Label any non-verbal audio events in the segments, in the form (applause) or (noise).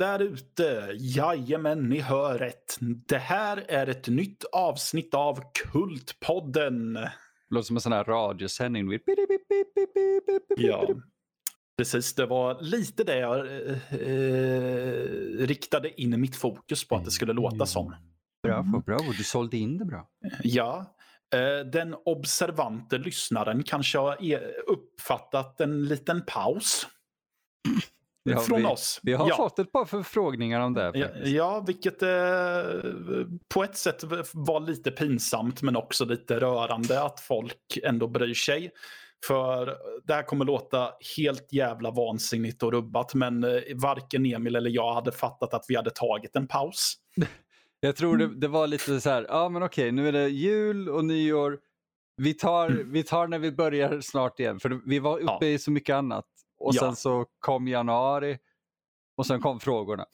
Där ute! Jajamän, ni hör rätt. Det här är ett nytt avsnitt av Kultpodden. Det låter som en sån här radiosändning. Ja, precis. Det var lite det jag eh, riktade in mitt fokus på att det skulle låta som. Bravo, bravo. Du sålde in det bra. Ja. Eh, den observante lyssnaren kanske har e- uppfattat en liten paus. Ja, från vi, oss. Vi har ja. fått ett par förfrågningar om det. Ja, ja, vilket eh, på ett sätt var lite pinsamt men också lite rörande att folk ändå bryr sig. För det här kommer låta helt jävla vansinnigt och rubbat men eh, varken Emil eller jag hade fattat att vi hade tagit en paus. (laughs) Jag tror det, det var lite så här, ja men okej nu är det jul och nyår. Vi tar, mm. vi tar när vi börjar snart igen för vi var uppe ja. i så mycket annat. Och ja. sen så kom januari och sen kom frågorna.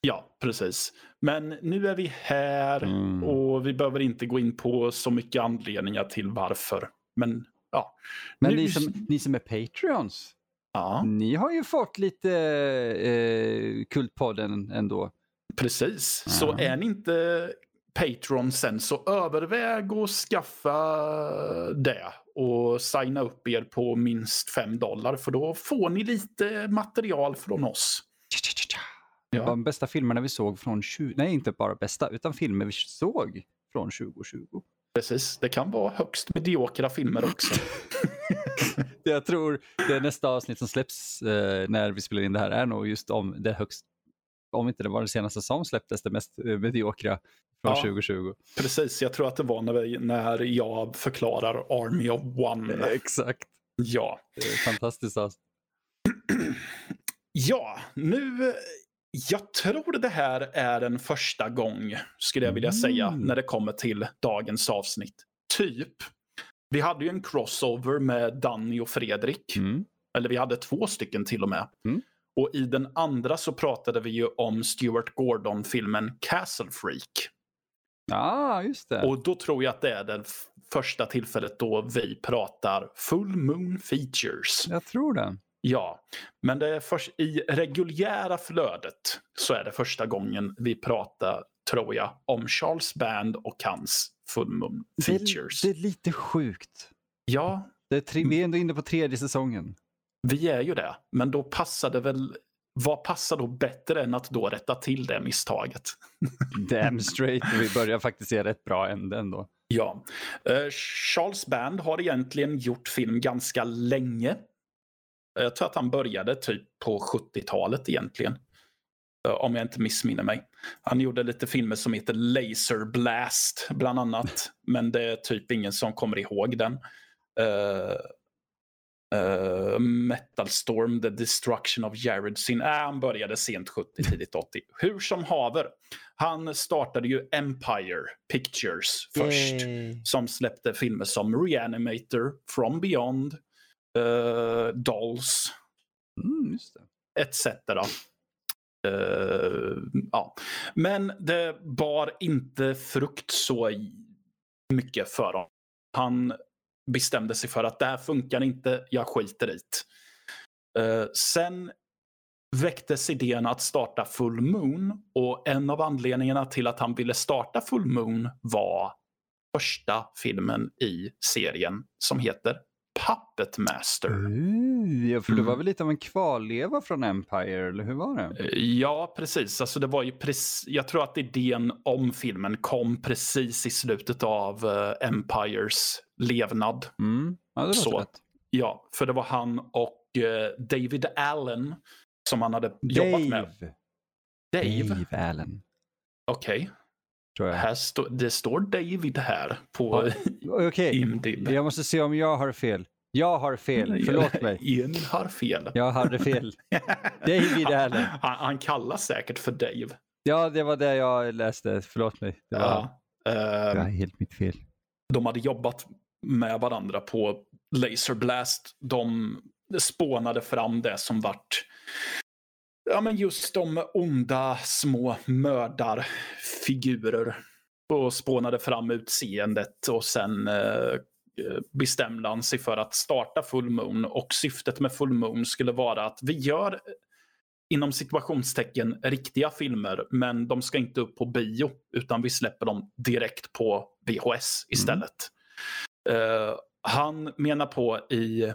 Ja, precis. Men nu är vi här mm. och vi behöver inte gå in på så mycket anledningar till varför. Men ja. Men nu... ni, som, ni som är Patreons, ja. ni har ju fått lite eh, Kultpodden ändå. Precis, ja. så är ni inte Patreon sen så överväg att skaffa det och signa upp er på minst 5 dollar för då får ni lite material från oss. Var de bästa filmerna vi såg från 20... Nej, inte bara bästa, utan filmer vi såg från 2020. Precis, det kan vara högst mediokra filmer också. (laughs) (laughs) jag tror det nästa avsnitt som släpps eh, när vi spelar in det här är nog just om det högst, om inte det var det senaste som släpptes, det mest eh, mediokra från ja, 2020. Precis, jag tror att det var när, vi, när jag förklarar Army of One. Exakt. Ja. Det är fantastiskt. Alltså. Ja, nu... Jag tror det här är en första gång, skulle jag vilja mm. säga, när det kommer till dagens avsnitt. Typ. Vi hade ju en crossover med Danny och Fredrik. Mm. Eller vi hade två stycken till och med. Mm. Och i den andra så pratade vi ju om Stuart Gordon-filmen Castle Freak. Ja, ah, just det. Och då tror jag att det är det första tillfället då vi pratar Full Moon Features. Jag tror det. Ja, men det är först, i reguljära flödet så är det första gången vi pratar, tror jag, om Charles Band och hans Full Moon Features. Det, det är lite sjukt. Ja. Det är tre, vi är ändå inne på tredje säsongen. Vi är ju det, men då passar det väl vad passar då bättre än att då rätta till det misstaget? (laughs) Damn straight, vi börjar faktiskt se rätt bra ände ändå. Ja. Uh, Charles Band har egentligen gjort film ganska länge. Jag tror att han började typ på 70-talet egentligen. Uh, om jag inte missminner mig. Han gjorde lite filmer som heter Laser Blast bland annat. men det är typ ingen som kommer ihåg den. Uh, Uh, Metal Storm, The Destruction of Jared Sin. Äh, han började sent 70, tidigt 80. Hur som haver. Han startade ju Empire Pictures först. Yay. Som släppte filmer som Reanimator, From Beyond, uh, Dolls, mm, etc. Uh, ja. Men det bar inte frukt så mycket för honom. Han bestämde sig för att det här funkar inte, jag skiter i det. Uh, sen väcktes idén att starta Full Moon och en av anledningarna till att han ville starta Full Moon var första filmen i serien som heter Puppet Master. Ja, för det var väl lite av en kvarleva från Empire, eller hur var det? Eh, ja, precis. Alltså det var ju precis, jag tror att idén om filmen kom precis i slutet av uh, Empires levnad. Mm. Ja, det Så, rätt. Ja, för det var han och uh, David Allen som han hade Dave. jobbat med. Dave? Dave Allen. Okej. Okay. Här stå, det står David här på ja, (laughs) okay. IMDb. Jag måste se om jag har fel. Jag har fel, förlåt mig. (laughs) Emil har fel. Jag hade fel. (laughs) David Allen. Han, han kallas säkert för Dave. Ja, det var det jag läste. Förlåt mig. Det var, ja, uh, det var helt mitt fel. De hade jobbat med varandra på Laser Blast. De spånade fram det som vart ja, men just de onda små mördarfigurer. Och spånade fram utseendet och sen eh, bestämde han sig för att starta Full Moon. Och syftet med Full Moon skulle vara att vi gör inom situationstecken riktiga filmer, men de ska inte upp på bio, utan vi släpper dem direkt på VHS istället. Mm. Uh, han menar på i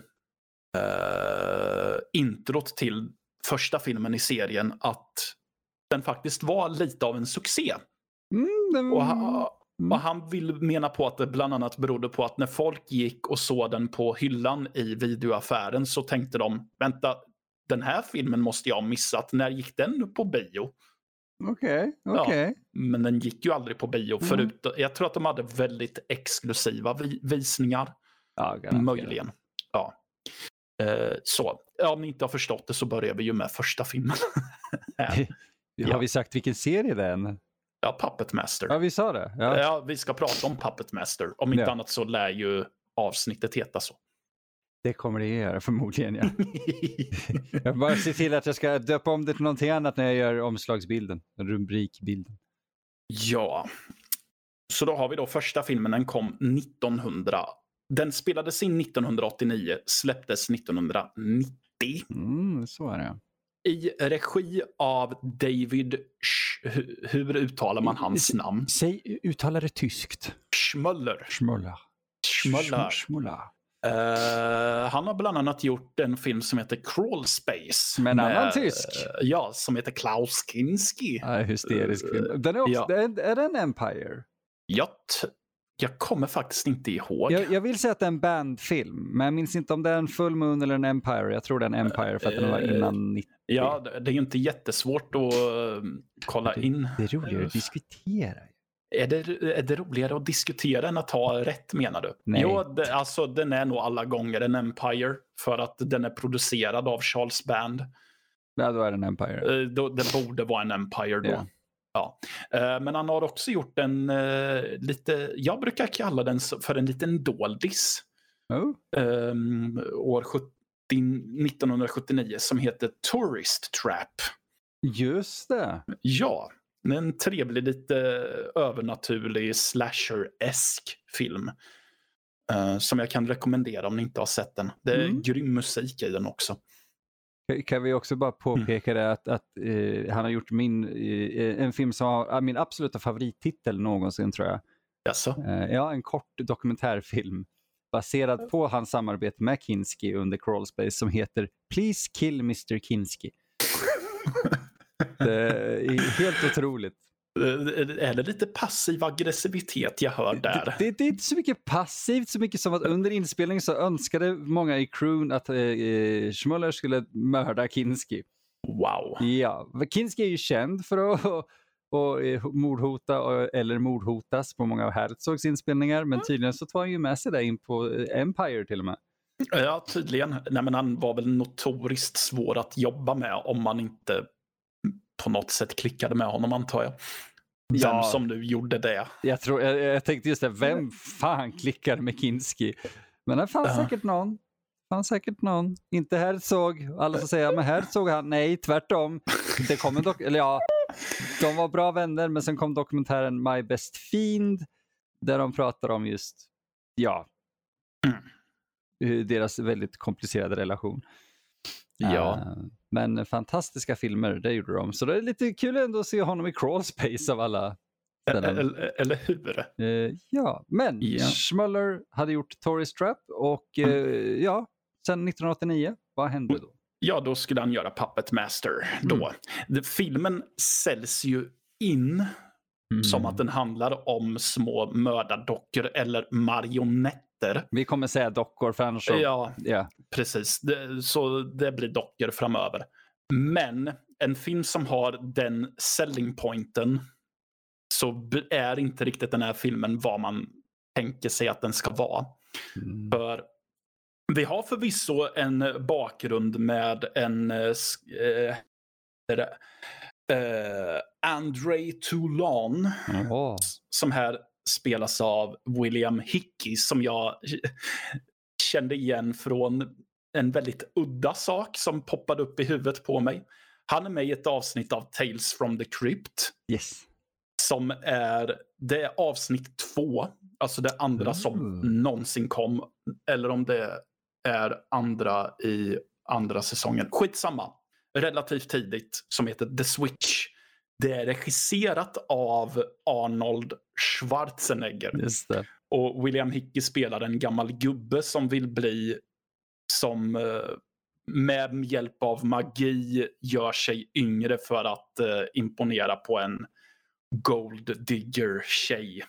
uh, introt till första filmen i serien att den faktiskt var lite av en succé. Mm, den... och, han, Mm. Och han vill mena på att det bland annat berodde på att när folk gick och såg den på hyllan i videoaffären så tänkte de, vänta, den här filmen måste jag ha missat. När gick den på bio? Okej, okay. Okay. Ja, men den gick ju aldrig på bio. Mm. Förut, jag tror att de hade väldigt exklusiva vi visningar. Ja, Möjligen. Ja. Eh, så, om ni inte har förstått det så börjar vi ju med första filmen. (laughs) har vi sagt vilken serie det är? Ja, Puppet Master. Ja, vi sa det. Ja, ja vi ska prata om Puppet Master. Om inte ja. annat så lär ju avsnittet heta så. Det kommer det göra förmodligen, ja. (laughs) jag bara se till att jag ska döpa om det till någonting annat när jag gör omslagsbilden, rubrikbilden. Ja, så då har vi då första filmen, den kom 1900. Den spelades in 1989, släpptes 1990. Mm, så är det i regi av David, Sch hur uttalar man hans namn? Säg, uttala det tyskt. Schmöller. Schmöller. Schmöller. Schmöller. Uh, han har bland annat gjort en film som heter Crawl Space. Med en annan tysk? Uh, ja, som heter Klaus Kinski. Ja, hysterisk film. Den är, också, ja. är, är den Empire? Jag jag kommer faktiskt inte ihåg. Jag, jag, vill säga att det är en bandfilm, men jag minns inte om det är en Full Moon eller en Empire. Jag tror det är en Empire för att den var eh, innan 90. Ja, det är ju inte jättesvårt att uh, kolla det, in. Det är roligare att diskutera. Är det, är det roligare att diskutera än att ha rätt menar du? Nej. Jo, det, alltså den är nog alla gånger en Empire för att den är producerad av Charles Band. Ja, då är det en Empire. Uh, då, det borde vara en Empire då. Yeah. Ja. Uh, men han har också gjort en uh, lite, jag brukar kalla den för en liten doldis. Oh. Um, år 70, 1979 som heter Tourist Trap. Just det. Ja, en trevlig, lite övernaturlig slasher-esk film. Uh, som jag kan rekommendera om ni inte har sett den. Det är mm. grym musik i den också. Kan vi också bara påpeka mm. det att, att uh, han har gjort min, uh, en film som har min absoluta favorittitel någonsin tror jag. Jaså? ja, en kort dokumentärfilm baserad på hans samarbete med Kinski under Crawlspace som heter Please kill Mr Kinski. (laughs) det är helt otroligt. Är det lite passiv aggressivitet jag hör där? Det, det, det, är inte så mycket passivt så mycket som att under inspelningen så önskade många i crewn att eh, eh Schmuller skulle mörda Kinski. Wow. Ja, Kinski är ju känd för att (laughs) och eh, mordhota eller mordhotas på många av Herzogs inspelningar. Men mm. tydligen så tar han ju med sig det in på eh, Empire till och med. Ja, tydligen. Nej, men han var väl notoriskt svår att jobba med om man inte på något sätt klickade med honom antar jag. Vem ja, som nu gjorde det. Jag, tror, jag, jag tänkte just det, vem fan klickade med Kinski? Men det fanns uh. säkert någon. Fanns säkert någon. Inte Herzog. Alla som säger, men Herzog han, nej tvärtom. Det kommer dock, eller ja, de var bra vänner, men sen kom dokumentären My Best Fiend där de pratar om just, ja, mm. deras väldigt komplicerade relation. Ja. Uh, men fantastiska filmer, det gjorde de. Så det är lite kul ändå att se honom i crawl space av alla eller, eller, hur? Uh, ja, men yeah. Schmuller hade gjort Tourist Trap och uh, mm. ja, sen 1989, vad hände då? Ja, då skulle han göra Puppet Master. Då. Mm. Filmen säljs ju in mm. som att den handlar om små mördardockor eller marionetter. Vi kommer säga dockor för annars så... Ja, yeah. precis. Det, så det blir dockor framöver. Men en film som har den selling pointen så är inte riktigt den här filmen vad man tänker sig att den ska vara. Mm. För vi har förvisso en bakgrund med en eh, eh, André Toulon. Oh. Som här spelas av William Hickey som jag (laughs) kände igen från en väldigt udda sak som poppade upp i huvudet på mig. Han är med i ett avsnitt av Tales from the Crypt. Yes. Som är, det är avsnitt två, alltså det andra mm. som någonsin kom. Eller om det är andra i andra säsongen. Skitsamma. relativt tidigt som heter The Switch. Det är regisserat av Arnold Schwarzenegger. Just det. Och William Hickey spelar en gammal gubbe som vill bli som eh, med hjälp av magi gör sig yngre för att eh, imponera på en gold digger tjej.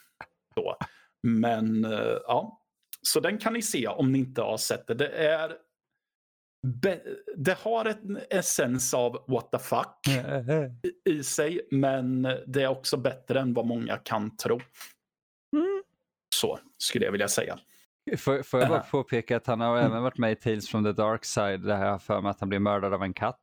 Då. Men eh, ja, så den kan ni se om ni inte har sett det. Det är det har en essens av what the fuck i sig, men det är också bättre än vad många kan tro. Mm. Så skulle jag vilja säga. Får, får jag bara påpeka att han har mm. även varit med i Tales from the Dark Side, där jag har för mig att han blir mördad av en katt.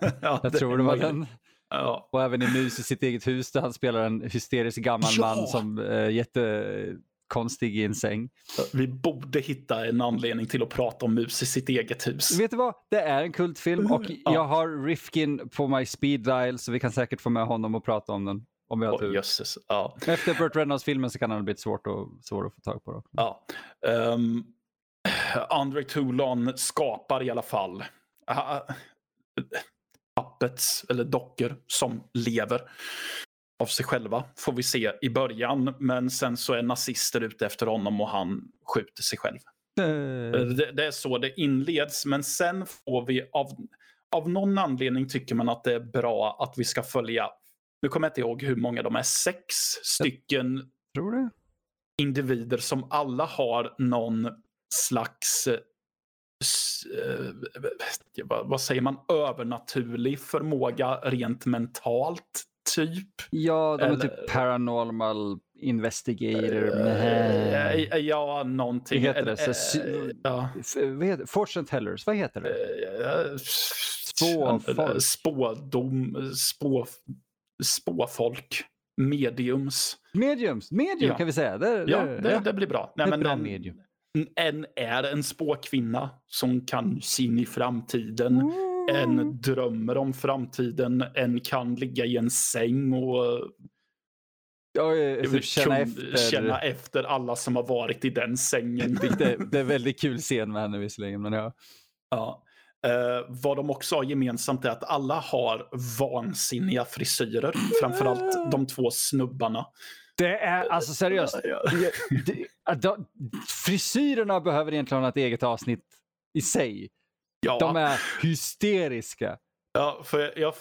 (laughs) ja, jag tror det var den. Ja. Och även i Mus i sitt eget hus där han spelar en hysterisk gammal ja. man som är eh, jättekonstig i en säng. Vi borde hitta en anledning till att prata om Mus i sitt eget hus. Vet du vad? Det är en kultfilm och ja. jag har Rifkin på my speed dial så vi kan säkert få med honom och prata om den. Om vi har tur. Jösses, ja. Efter Burt Reynolds-filmen så kan den bli svårt, och, svår att få tag på. Då. Ja. Um, Andre Toulon skapar i alla fall uh, puppets, eller dockor, som lever av sig själva. Får vi se i början. Men sen så är nazister ute efter honom och han skjuter sig själv. Mm. Det, det, är så det inleds. Men sen får vi av, av någon anledning tycker man att det är bra att vi ska följa nu kommer jag inte ihåg hur många de är. Sex stycken individer som alla har någon slags eh, vad säger man, övernaturlig förmåga rent mentalt, typ. Ja, de är Eller, typ paranormal investigator. Äh, ja, någonting. Vad heter det? Så, äh, ja. Vad heter, fortune tellers, vad heter det? Spåfolk. Spådom, spå, spåfolk. Mediums. Mediums, medium ja. kan vi säga. Det, ja, det, ja. det blir bra. Nej, men bra en, medium. En är en spåkvinna som kan se in i framtiden. Mm. En drömmer om framtiden. En kan ligga i en säng och Ja, typ känna, efter... känna efter alla som har varit i den sängen. det, det är väldigt kul (laughs) scen med henne visserligen. Men ja. Ja. Uh, vad de också har gemensamt är att alla har vansinniga frisyrer. Framförallt de två snubbarna. Det är alltså seriöst. frisyrerna behöver egentligen ha ett eget avsnitt i sig. Ja. De är hysteriska. Ja, för jag,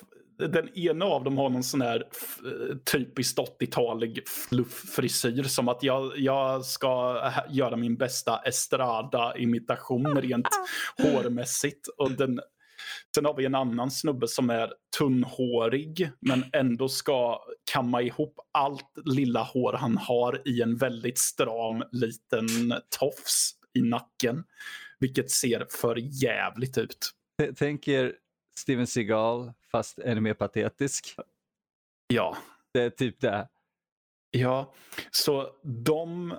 den ena av dem har någon sån här typiskt 80-talig flufffrisyr. Som att jag, jag ska göra min bästa Estrada-imitation rent (laughs) hårmässigt. Och den, sen har vi en annan snubbe som är tunnhårig men ändå ska kamma ihop allt lilla hår han har i en väldigt stram liten tofs i nacken. Vilket ser för jävligt ut. Tänk er Steven Seagal fast ännu mer patetisk. Ja. Det är typ det. Ja, så de...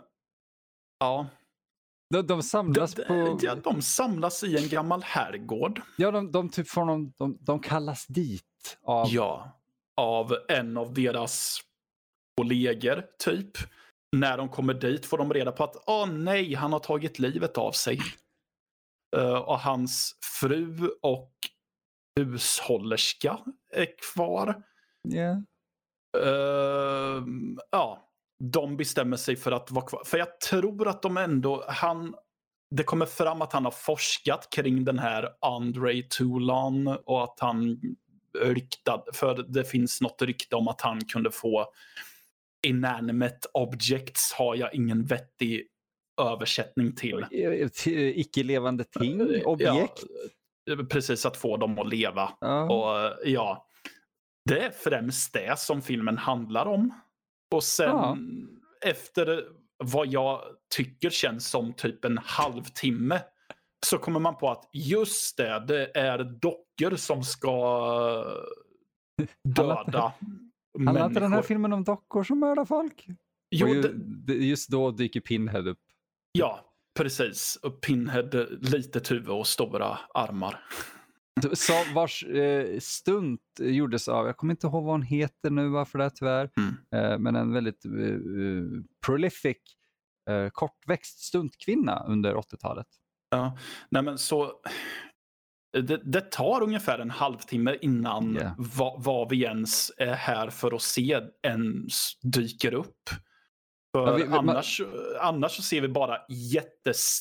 Ja. De, de samlas de, på... Ja, de samlas i en gammal herrgård. Ja, de, de, typ får någon, de, de kallas dit. Av... Ja, av en av deras kollegor, typ. När de kommer dit får de reda på att åh nej, han har tagit livet av sig. Uh, och hans fru och hushållerska är kvar. Yeah. Uh, ja, de bestämmer sig för att vara kvar. För jag tror att de ändå, han, det kommer fram att han har forskat kring den här Andre Toulon och att han ryktad, för det finns något rykte om att han kunde få inanimate objects har jag ingen vettig översättning till. Icke-levande ting, objekt? Ja, precis, att få dem att leva. Ja. Och ja, Det är främst det som filmen handlar om. Och sen ja. efter vad jag tycker känns som typ en halvtimme så kommer man på att just det, det är dockor som ska (laughs) döda (laughs) Handlar inte den här filmen om dockor som mördar folk? Jo, ju, det... just då dyker Pinhead upp. Ja, precis. Och Pinhead, litet huvud och stora armar. Så vars eh, stunt gjordes av, jag kommer inte ihåg vad hon heter nu varför det är tyvärr, mm. eh, men en väldigt eh, eh prolific eh, kortväxt stuntkvinna under 80-talet. Ja, nej men så det, det, tar ungefär en halvtimme innan Yeah. vad, vad vi ens är här för att se ens dyker upp. För vi- vi- man- annars, annars så ser vi bara jättes,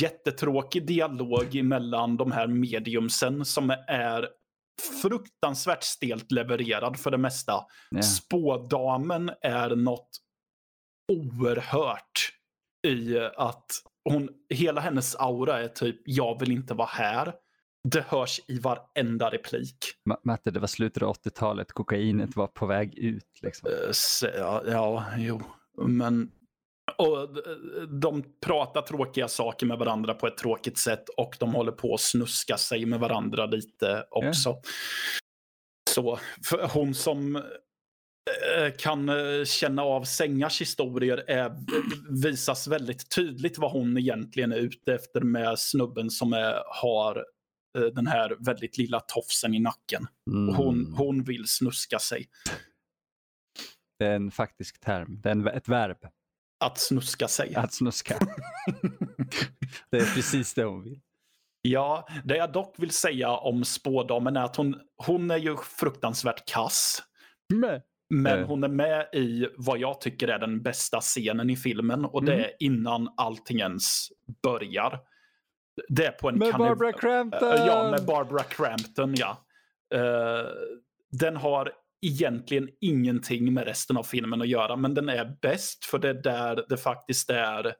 jättetråkig dialog mellan de här mediumsen som är fruktansvärt stelt levererad för det mesta. Ja. Spådamen är något oerhört i att hon, hela hennes aura är typ jag vill inte vara här. Det hörs i varenda replik. Ma- Matte, det var slutet av 80-talet, kokainet var på väg ut. Liksom. Eh, så, ja, ja, jo, men och d- de pratar tråkiga saker med varandra på ett tråkigt sätt och de håller på att snuska sig med varandra lite också. Så för hon som eh, kan eh, känna av Sängars historier är, visas väldigt tydligt vad hon egentligen är ute efter med snubben som är, har eh, den här väldigt lilla tofsen i nacken. Mm. Hon, hon vill snuska sig. Det är en faktisk term, det är en, ett verb, Att snuska sig. att snuska. det är precis det hon vill. Ja, det jag dock vill säga om spådamen är att hon, hon är ju fruktansvärt kass. Men. Men Eh. hon är med i vad jag tycker är den bästa scenen i filmen och det Mm. är innan allting ens börjar. Det är på en Med Barbara Crampton! Ja, med Barbara Crampton, ja. Eh, den har egentligen ingenting med resten av filmen att göra, men den är bäst för det är där det faktiskt är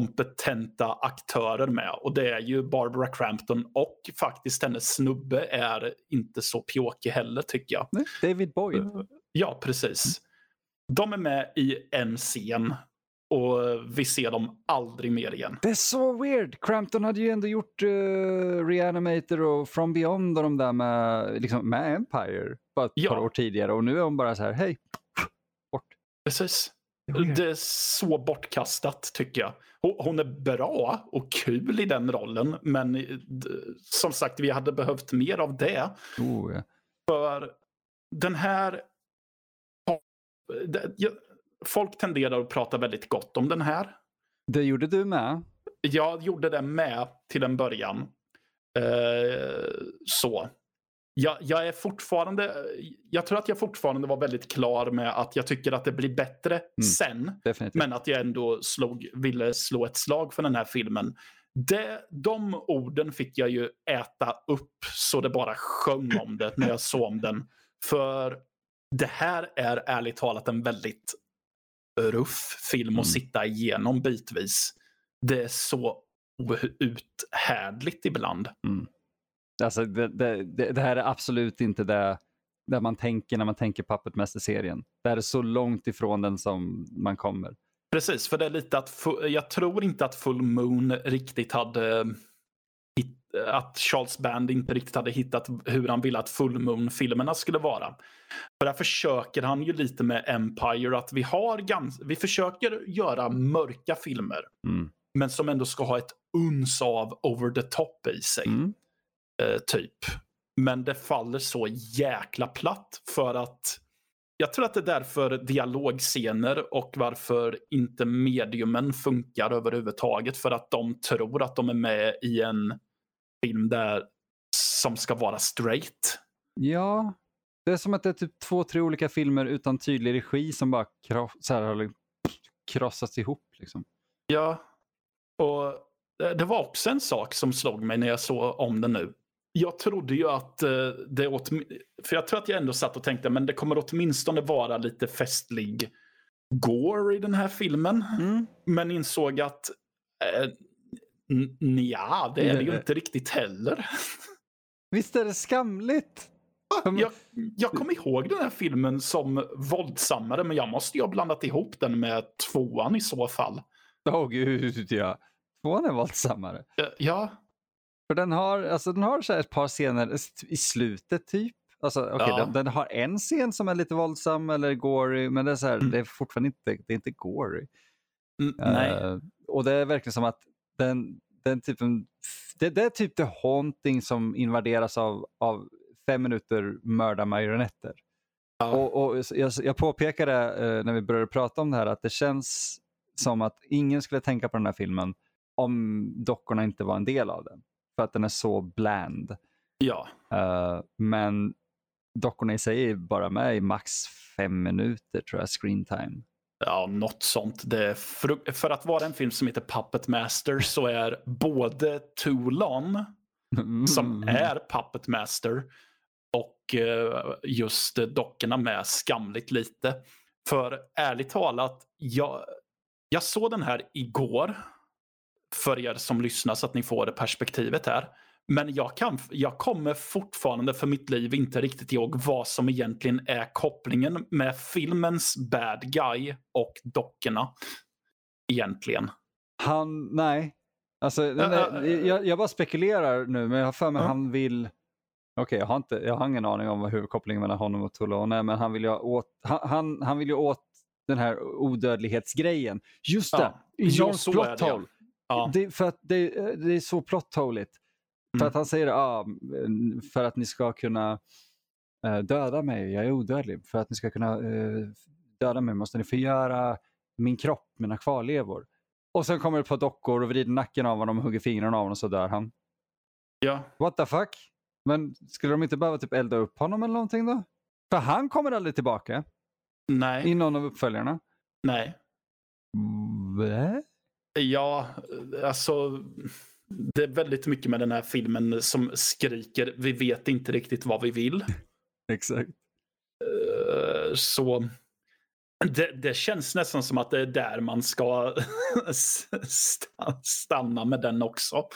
kompetenta aktörer med. Och det är ju Barbara Crampton och faktiskt hennes snubbe är inte så pjåkig heller tycker jag. David Boyd. Ja, precis. De är med i en scen och vi ser dem aldrig mer igen. Det är så weird. Crampton hade ju ändå gjort uh, Reanimator och From Beyond och de där med, liksom, med Empire bara ett Ja. par år tidigare och nu är hon bara så här, hej, bort. Precis. Det är weird. Det är så bortkastat tycker jag. Hon- är bra och kul i den rollen, men eh, som sagt, vi hade behövt mer av det. Oh, ja. För den här... jag- Folk tenderar att prata väldigt gott om den här. Det gjorde du med. Jag gjorde det med till en början. Eh, så. Jag, jag är fortfarande... Jag tror att jag fortfarande var väldigt klar med att jag tycker att det blir bättre sen. Definitivt. Men att jag ändå slog, ville slå ett slag för den här filmen. Det, de orden fick jag ju äta upp så det bara sjöng om det när jag såg om den. För det här är ärligt talat en väldigt ruff film Mm. att sitta igenom bitvis. Det är så outhärdligt ibland. Alltså, det, det, det, det här är absolut inte det där man tänker när man tänker Puppetmaster-serien. Det här är så långt ifrån den som man kommer. Precis, för det är lite att jag tror inte att Full Moon riktigt hade att Charles Band inte riktigt hade hittat hur han ville att Full Moon-filmerna skulle vara. För där försöker han ju lite med Empire att vi har gans- vi försöker göra mörka filmer Mm. men som ändå ska ha ett uns av over the top i sig. Mm. eh, typ. Men det faller så jäkla platt för att jag tror att det är därför dialogscener och varför inte mediumen funkar överhuvudtaget. För att de tror att de är med i en film där som ska vara straight. Ja, det är som att det är typ två, tre olika filmer utan tydlig regi som bara kro- så här, har liksom krossats ihop. Liksom. Ja, och det- det var också en sak som slog mig när jag såg om den nu. Jag trodde ju att eh, det åt, för jag tror att jag ändå satt och tänkte men det kommer åtminstone vara lite festlig gore i den här filmen. Men insåg att eh, n- ja, det är det ju inte riktigt heller. Visst är det skamligt? Kom- Jag, jag kommer ihåg den här filmen som våldsammare men jag måste ju ha blandat ihop den med tvåan i så fall. Åh gud ja. Tvåan är våldsammare. Eh, Ja, För den har, alltså, den har så här ett par scener i slutet typ. Alltså, okay, Ja. den, den har en scen som är lite våldsam eller gory, men det är, så här, Mm. det är fortfarande inte, det är inte gory. Mm, nej. Eh, och det är verkligen som att den, den typen, det, det är typ The Haunting som invaderas av, av fem minuter mörda marionetter. Ja. Och, och jag, jag påpekade eh, när vi började prata om det här att det känns som att ingen skulle tänka på den här filmen om dockorna inte var en del av den. För att den är så bland. Ja. Uh, men dockorna i sig är bara med i max fem minuter tror jag, screen time. Ja, något sånt. Det för, för, att vara en film som heter Puppet Master så är både Toulon, mm. som är Puppet Master, och uh, just dockorna med skamligt lite. För ärligt talat, jag, jag såg den här igår. För er som lyssnar så att ni får det perspektivet här. Men jag, kan, jag kommer fortfarande för mitt liv inte riktigt ihåg vad som egentligen är kopplingen med filmens bad guy och dockorna. Egentligen. Han, nej. Alltså, uh, uh, jag, jag, bara spekulerar nu, men jag har för mig uh. han vill... Okej, okay, jag, har inte, jag har ingen aning om vad huvudkopplingen mellan honom och Toulon är, men han vill ju åt, han, han, vill ju åt den här odödlighetsgrejen. Just det, ja, Johns plot hole. Ja. Det, för att det, det är så plot holigt. Mm. För att han säger ah, för att ni ska kunna uh, döda mig, jag är odödlig. För att ni ska kunna uh, döda mig måste ni förgöra min kropp, mina kvarlevor. Och sen kommer det ett par dockor och vrider nacken av honom och hugger fingrarna av honom och så dör han. Ja. What the fuck? Men skulle de inte behöva typ elda upp honom eller någonting då? För han kommer aldrig tillbaka. Nej. I någon av uppföljarna. Nej. Vä? Ja, alltså det är väldigt mycket med den här filmen som skriker vi vet inte riktigt vad vi vill. (laughs) Exakt. Uh, så det, det, känns nästan som att det är där man ska (laughs) stanna med den också.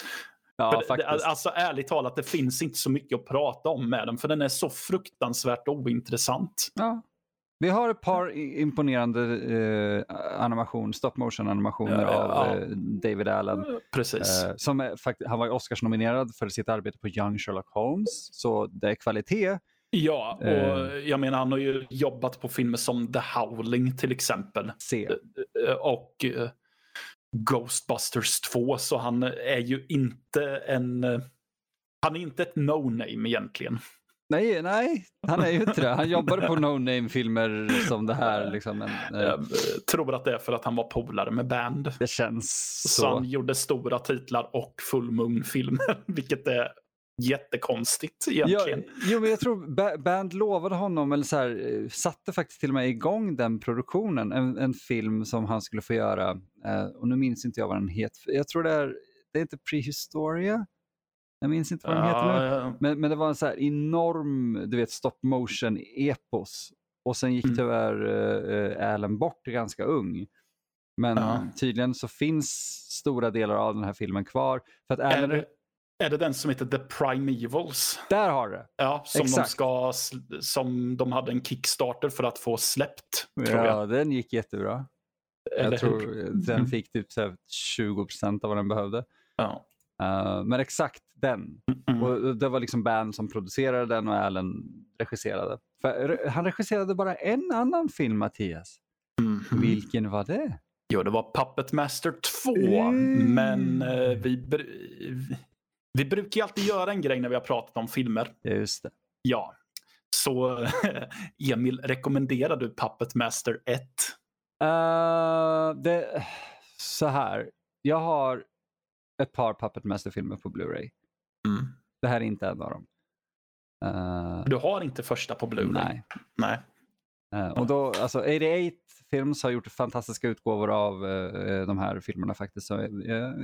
Ja, det, alltså ärligt talat, det finns inte så mycket att prata om med den för den är så fruktansvärt ointressant. Ja, vi har ett par imponerande eh, animation, stop motion animationer ja, av ja. Eh, David Allen. Precis. Eh, som är, han var Oscars-nominerad för sitt arbete på Young Sherlock Holmes, så det är kvalitet. Ja, och eh. jag menar han har ju jobbat på filmer som The Howling till exempel. Se. Eh, och eh, Ghostbusters 2, så han är ju inte en... Han är inte ett no-name egentligen. Nej, nej, han är ju inte det. Han jobbade på (laughs) no-name-filmer som det här. Liksom, men, eh. Jag tror att det är för att han var polare med band. Det känns så. Så han gjorde stora titlar och full moon-filmer, (laughs) vilket är jättekonstigt egentligen. Ja, jo, men jag tror Band lovade honom, eller så här, eh, satte faktiskt till och med igång den produktionen. En, en film som han skulle få göra. Eh, och nu minns inte jag vad den heter. Jag tror det är, det är inte Prehistoria. Jag minns inte vad den heter nu. Ja. Men, men det var en så här enorm du vet, stop motion-epos. Och sen gick mm. tyvärr uh, Alan bort ganska ung. Men ja. tydligen så finns stora delar av den här filmen kvar. För att Alan... är, det, är det den som heter The Primevals? Där har det. Ja, som de, ska, som de hade en Kickstarter för att få släppt. ja, den gick jättebra. Eller jag tror hur? den mm. fick typ 20 procent av vad den behövde. Ja. Uh, men exakt den. Mm. Och det var liksom band som producerade den och Allen regisserade. För han regisserade bara en annan film, Mattias. Mm. Vilken var det? Jo, det var Puppet Master 2. Mm. Men uh, vi, vi brukar ju alltid göra en grej när vi har pratat om filmer. Just det. Ja. Så (laughs) Emil, rekommenderar du Puppet Master 1? Uh, eh, det, så här. Jag har ett par Puppet Master-filmer på Blu-ray. Mm. Det här är inte en av dem. Uh, du har inte första på Blu-ray? Nej. nej. Uh, och då, alltså 88 Films har gjort fantastiska utgåvor av uh, de här filmerna faktiskt. Så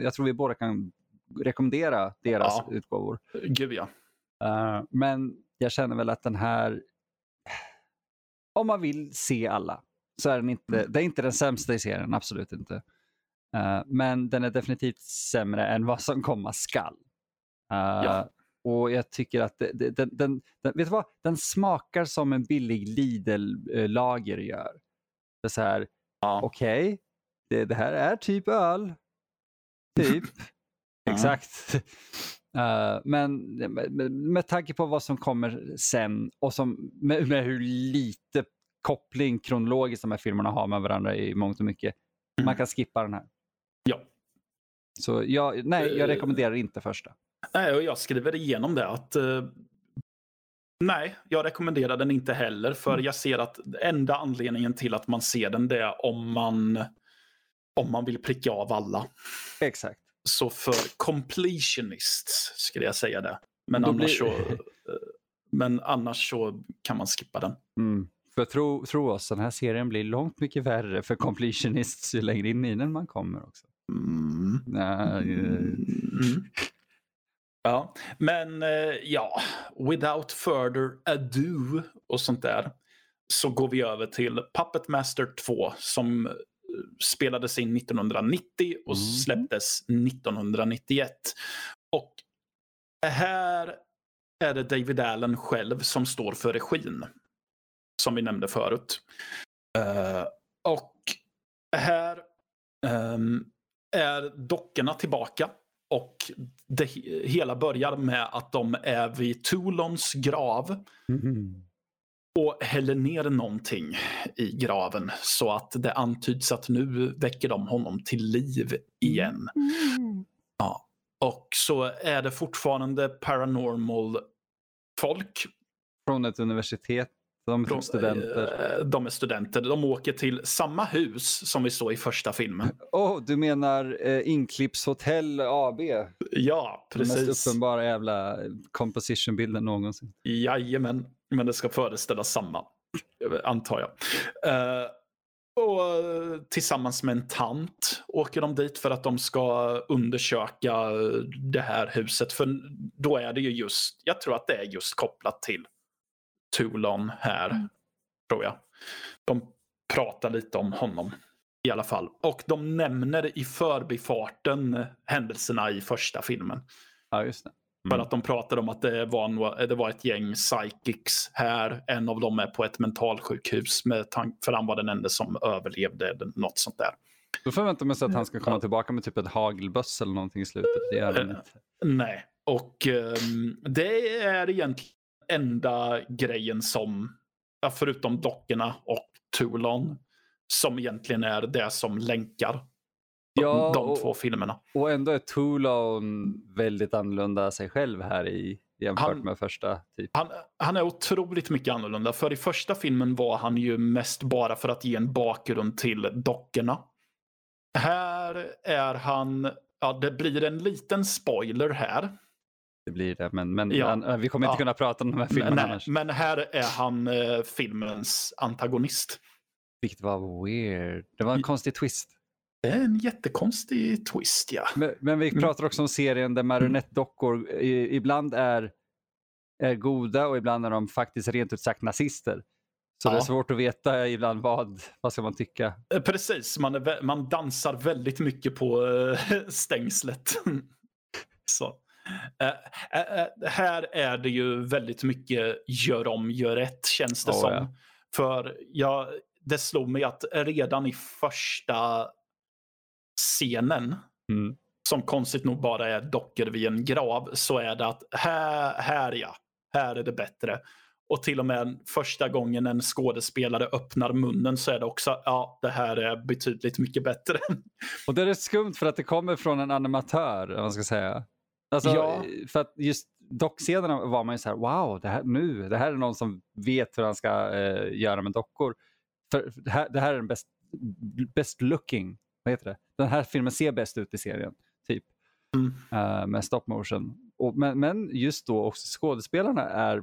jag, tror vi båda kan rekommendera deras ja. utgåvor. Gud ja. men jag känner väl att den här, om man vill se alla, så är den inte, mm. det är inte den sämsta i serien, absolut inte. Men den är definitivt sämre än vad som komma skall. Ja. Och jag tycker att det, det, den, den, den, vet du vad? den smakar som en billig Lidl-lager gör. Det är så här, ja. okej, okay, det, det, här är typ öl. Typ. (laughs) Exakt. Uh, men med, med, med tanke på vad som kommer sen och som, med, med, hur lite koppling kronologiskt de här filmerna har med varandra i mångt och mycket. Mm. Man kan skippa den här. Ja. Så jag, nej, jag eh, rekommenderar inte första. Nej, och jag skriver igenom det att uh, nej, jag rekommenderar den inte heller. För mm. jag ser att enda anledningen till att man ser den det är om man, om man vill pricka av alla. Exakt. Så för completionists skulle jag säga det. Men, annars, blir... så, eh, men annars så kan man skippa den. Mm. För tro, tro oss, den här serien blir långt mycket värre för completionists ju längre in i den man kommer också. Mm. Nah, mm. Ja, men eh, ja, without further ado och sånt där så går vi över till Puppet Master 2 som eh, spelades in 1990 och mm. släpptes 1991. Och här är det David Allen själv som står för regin. Som vi nämnde förut. Uh, och här um, är dockorna tillbaka. Och det hela börjar med att de är vid Toulons grav. Mm. Och häller ner någonting i graven så att det antyds att nu väcker de honom till liv igen. Mm. Ja. Och så är det fortfarande paranormal folk. Från ett universitet de är studenter. Eh, de är studenter. De åker till samma hus som vi såg i första filmen. Oh, du menar eh, Inklips Hotel AB? Ja, precis. Den mest uppenbara jävla composition-bilden någonsin. Jajamän, men det ska föreställa samma, antar jag. Uh, och tillsammans med en tant åker de dit för att de ska undersöka det här huset. För då är det ju just, jag tror att det är just kopplat till Toulon här, mm. tror jag. De pratar lite om honom i alla fall. Och de nämner i förbifarten händelserna i första filmen. Ja, just det. Mm. För att de pratade om att det var, det var ett gäng psychics här. En av dem är på ett mentalsjukhus med för han var den enda som överlevde. Något sånt där. Då förväntar man sig att han ska komma tillbaka med typ ett hagelböss eller någonting i slutet. Det gör han inte. Nej, och um, det är egentligen enda grejen som, förutom dockorna och Toulon, som egentligen är det som länkar ja, de och, två filmerna. Och ändå är Toulon väldigt annorlunda sig själv här i jämfört han, med första. Typ. Han, han, är otroligt mycket annorlunda. För i första filmen var han ju mest bara för att ge en bakgrund till dockorna. Här är han, ja det blir en liten spoiler här det blir det. Men, men ja. han, vi kommer inte ja. kunna prata om de här filmerna Nej, annars. Men här är han eh, filmens antagonist. Vilket var weird. Det var en konstig twist. Det är en jättekonstig twist, ja. Men, men vi mm. pratar också om serien där marionettdockor ibland är, är goda och ibland är de faktiskt rent ut sagt nazister. Så ja. det är svårt att veta ibland vad, vad ska man tycka. Eh, precis, man, är, man dansar väldigt mycket på äh, (laughs) stängslet. (laughs) Så. Uh, här är det ju väldigt mycket gör om, gör rätt känns det oh, som. Ja. För jag, det slog mig att redan i första scenen, mm. som konstigt nog bara är dockor vid en grav, så är det att här, här ja, här är det bättre. Och till och med första gången en skådespelare öppnar munnen så är det också, ja, det här är betydligt mycket bättre. Och det är skumt för att det kommer från en animatör, man ska säga. Alltså, ja. För att just dockscenerna var man ju så här, wow, det här, nu, det här är någon som vet hur han ska eh, göra med dockor. För det här, det här är den best, best looking, vad heter det? Den här filmen ser bäst ut i serien, typ. Mm. Uh, med stop motion. Och, men, men just då också skådespelarna är,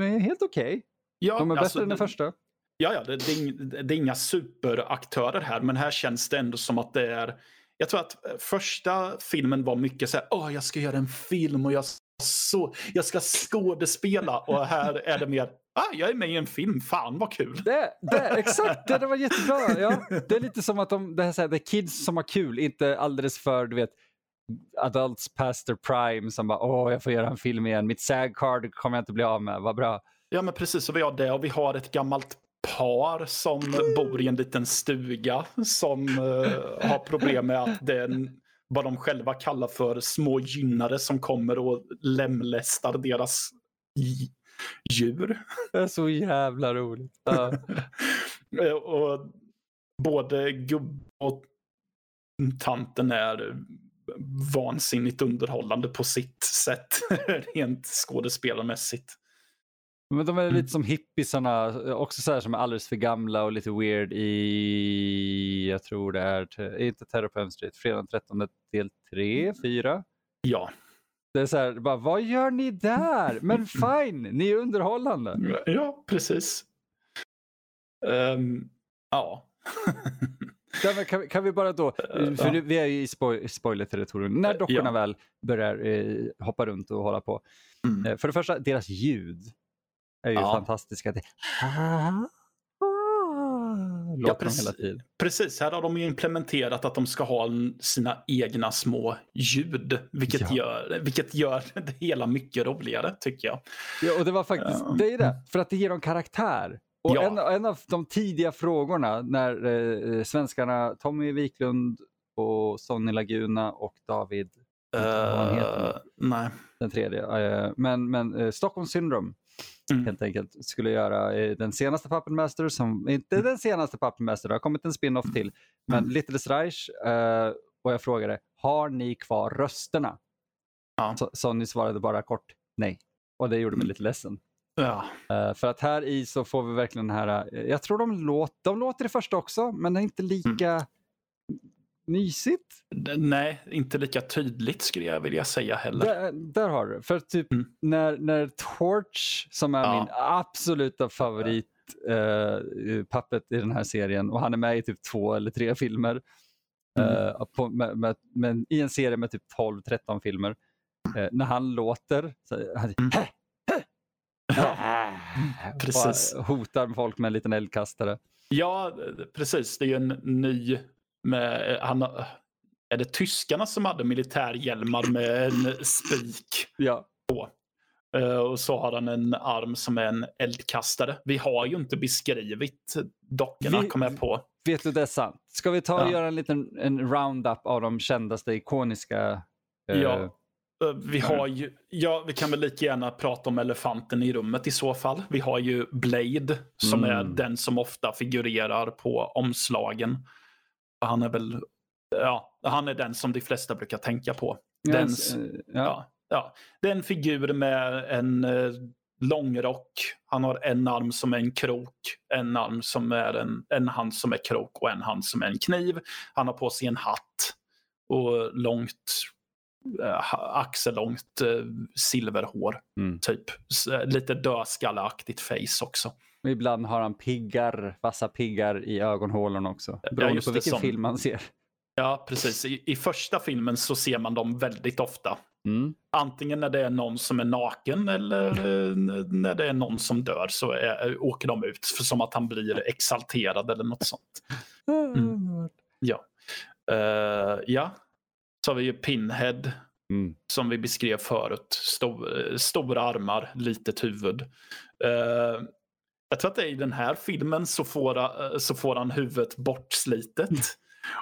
är helt okej. Okay. Ja, De är alltså, bättre än den första. Ja, ja det, det, det, är inga superaktörer här, men här känns det ändå som att det är jag tror att eh, första filmen var mycket så här, åh, jag ska göra en film och jag, så, jag ska skådespela. Och här är det mer, ah, jag är med i en film, fan vad kul. Det, det, exakt, det, det var jättebra. Ja. Det är lite som att de, det, här, så här, är kids som har kul, inte alldeles för, du vet, adults past their prime som bara, åh, jag får göra en film igen. Mitt SAG card kommer jag inte bli av med, vad bra. Ja, men precis. Och vi har det och vi har ett gammalt par som bor i en liten stuga som uh, har problem med att det är vad de själva kallar för små gynnare som kommer och lemlästar deras djur. Det är så jävla roligt. Ja. (laughs) Eh, och både gubb och tanten är vansinnigt underhållande på sitt sätt, (laughs) rent skådespelarmässigt. Men de är Mm. lite som hippisarna, också så här som är alldeles för gamla och lite weird i, jag tror det är, te- inte Terror på Street, fredag den 13 del 3, 4. Ja. Det är så här, bara, vad gör ni där? (laughs) Men fine, ni är underhållande. Ja, precis. Ehm, ja. (laughs) Kan, kan vi bara då, Eh, för ja. vi är ju i spoil, spoiler-territorium, när Eh, dockorna ja. väl börjar eh, hoppa runt och hålla på. Mm. Eh, för det första, deras ljud är ju Ja. fantastiska. Det... (laughs) De precis. Precis, här har de ju implementerat att de ska ha sina egna små ljud. Vilket, Ja. gör, vilket gör (laughs) det hela mycket roligare, tycker jag. Ja, och det var faktiskt, Ja. det är det, för att det ger dem karaktär. Och Ja. en, en av de tidiga frågorna när eh, svenskarna Tommy Wiklund och Sonny Laguna och David. Eh, nej. den tredje, eh, men, men eh, Stockholm Syndrome Mm. helt enkelt skulle göra eh, den senaste Puppet Master, som inte den senaste Puppet Master, det har kommit en spin-off till, men Mm. Little Reich eh, och jag frågade, har ni kvar rösterna? Ja. Så, Sonny svarade bara kort nej. Och det gjorde mig Mm. lite ledsen. Ja. Eh, för att här i så får vi verkligen den här, eh, jag tror de, låt, de låter det första också, men det är inte lika mysigt. Nej, inte lika tydligt skulle jag vilja säga heller. Där, där har du. För typ Mm. när, när Torch, som är Ja. min absoluta favorit uh, puppet i den här serien och han är med i typ två eller tre filmer. Mm. eh, på, med, med, med, I en serie med typ 12-13 filmer. Eh, när han låter, så, han, Mm. ja, (laughs) precis. bara hotar folk med en liten eldkastare. Ja, precis. Det är ju en ny med, han, är det tyskarna som hade militärhjälmar med en spik? Ja. Eh, och så har han en arm som är en eldkastare. Vi har ju inte beskrivit dockorna, kom jag på. Vet du, det är sant. Ska vi ta och Ja. göra en liten en roundup av de kändaste ikoniska eh, Ja. Eh, Vi har ju, ja, vi kan väl lika gärna prata om elefanten i rummet i så fall. Vi har ju Blade som är Mm. den som ofta figurerar på omslagen. Han är väl, ja, han är den som de flesta brukar tänka på. Den, eh, ja. ja. Det är en figur med en eh, långrock. Han har en arm som är en krok, en arm som är en, en hand som är krok och en hand som är en kniv. Han har på sig en hatt och långt, eh, axellångt eh, silverhår. Mm. Typ. Lite dödskalleaktigt face också. Och Ibland har han piggar, vassa piggar i ögonhålorna också. Beroende just på vilken som- film man ser. Ja, precis. I, I första filmen så ser man dem väldigt ofta. Mm. Antingen när det är någon som är naken eller eh, när det är någon som dör så är, åker de ut för som att han blir exalterad eller något sånt. Mm. Ja. Eh, ja. Så har vi ju Pinhead Mm. som vi beskrev förut. Stor, stora armar, litet huvud. Eh, jag tror att det är i den här filmen så får, eh, så får han huvudet bortslitet.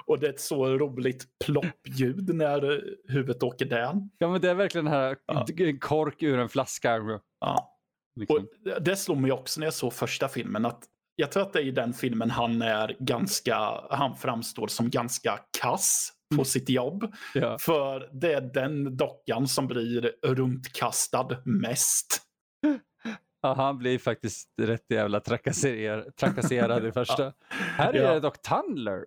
Och det är ett så roligt ploppljud när eh, huvudet åker down. Ja, men det är verkligen den här Ja. kork ur en flaska. Ja. Liksom. Och det slog mig också när jag såg första filmen att jag tror att det är i den filmen han är ganska, han framstår som ganska kass på sitt jobb. Ja. För det är den dockan som blir runtkastad mest. (laughs) Ja, han blir faktiskt rätt jävla trakasser, trakasserad i (laughs) första. Här är Ja. det dock Tandler.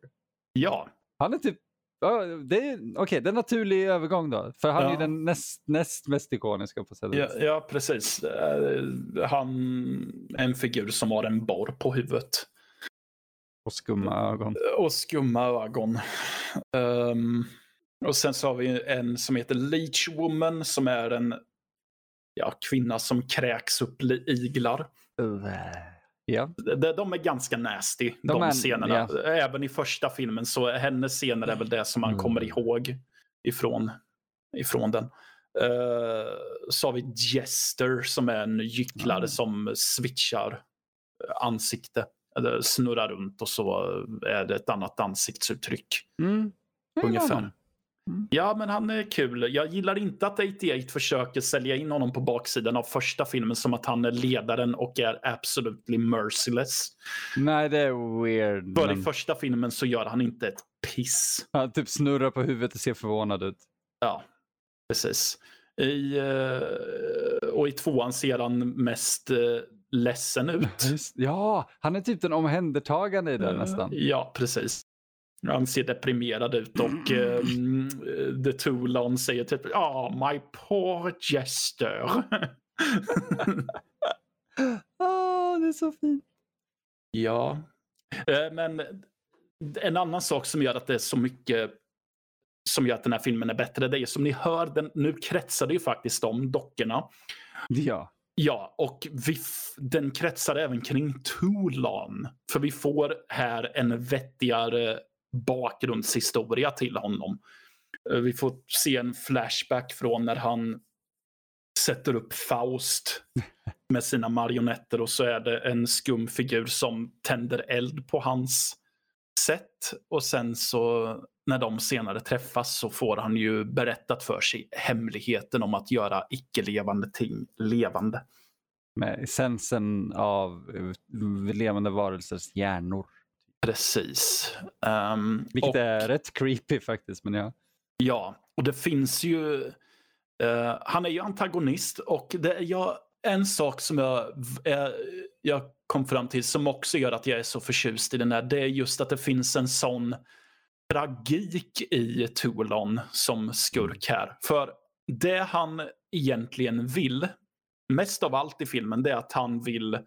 Ja, Han är typ Ja, det är okej, det är en naturlig övergång då. För han är Ja. den näst, näst mest ikoniska på sätt och ja, ja precis. Eh, Han är en figur som har en borr på huvudet. Och skumma ögon. Och skumma ögon. Ehm, och sen så har vi en som heter Leech Woman som är en ja, kvinna som kräks upp iglar. Ja. De, de är ganska nasty, de, De är- scenerna. Även i första filmen så hennes scener är väl det som man Mm. kommer ihåg ifrån, ifrån den. Uh, så har vi Jester som är en gycklare Mm. som switchar eh, ansikte. Eller snurrar runt och så är det ett annat ansiktsuttryck. Mm. Ungefär. Honom. Ja, men han är kul. Jag gillar inte att 88 försöker sälja in honom på baksidan av första filmen som att han är ledaren och är absolutely merciless. Nej, det är weird. För i men första filmen så gör han inte ett piss. Han typ snurrar på huvudet och ser förvånad ut. Ja, precis. I, eh, och i tvåan ser han mest eh, ledsen ut. Ja, han är typ den omhändertagande i den nästan. Ja, precis. Han ser deprimerad ut och um, (clears throat) The Toulon säger typ Ja, oh, my poor jester. (laughs) oh, det är så fint. Ja, men en annan sak som gör att det är så mycket som gör att den här filmen är bättre, det är som ni hör, den, nu kretsar det ju faktiskt om dockorna. Ja. Ja, och vi, den kretsar även kring Toulon. För vi får här en vettigare bakgrundshistoria till honom. Eh, vi får se en flashback från när han sätter upp Faust (laughs) med sina marionetter och så är det en skum figur som tänder eld på hans sätt. Och sen så när de senare träffas så får han ju berättat för sig hemligheten om att göra icke-levande ting levande. Med essensen av levande varelsers hjärnor. Precis. Um, Vilket och, är rätt creepy faktiskt. Men ja. ja, och det finns ju... Uh, han är ju antagonist och det är jag, en sak som jag, uh, jag kom fram till som också gör att jag är så förtjust i den här. Det är just att det finns en sån tragik i Toulon som skurk här. För det han egentligen vill, mest av allt i filmen, det är att han vill,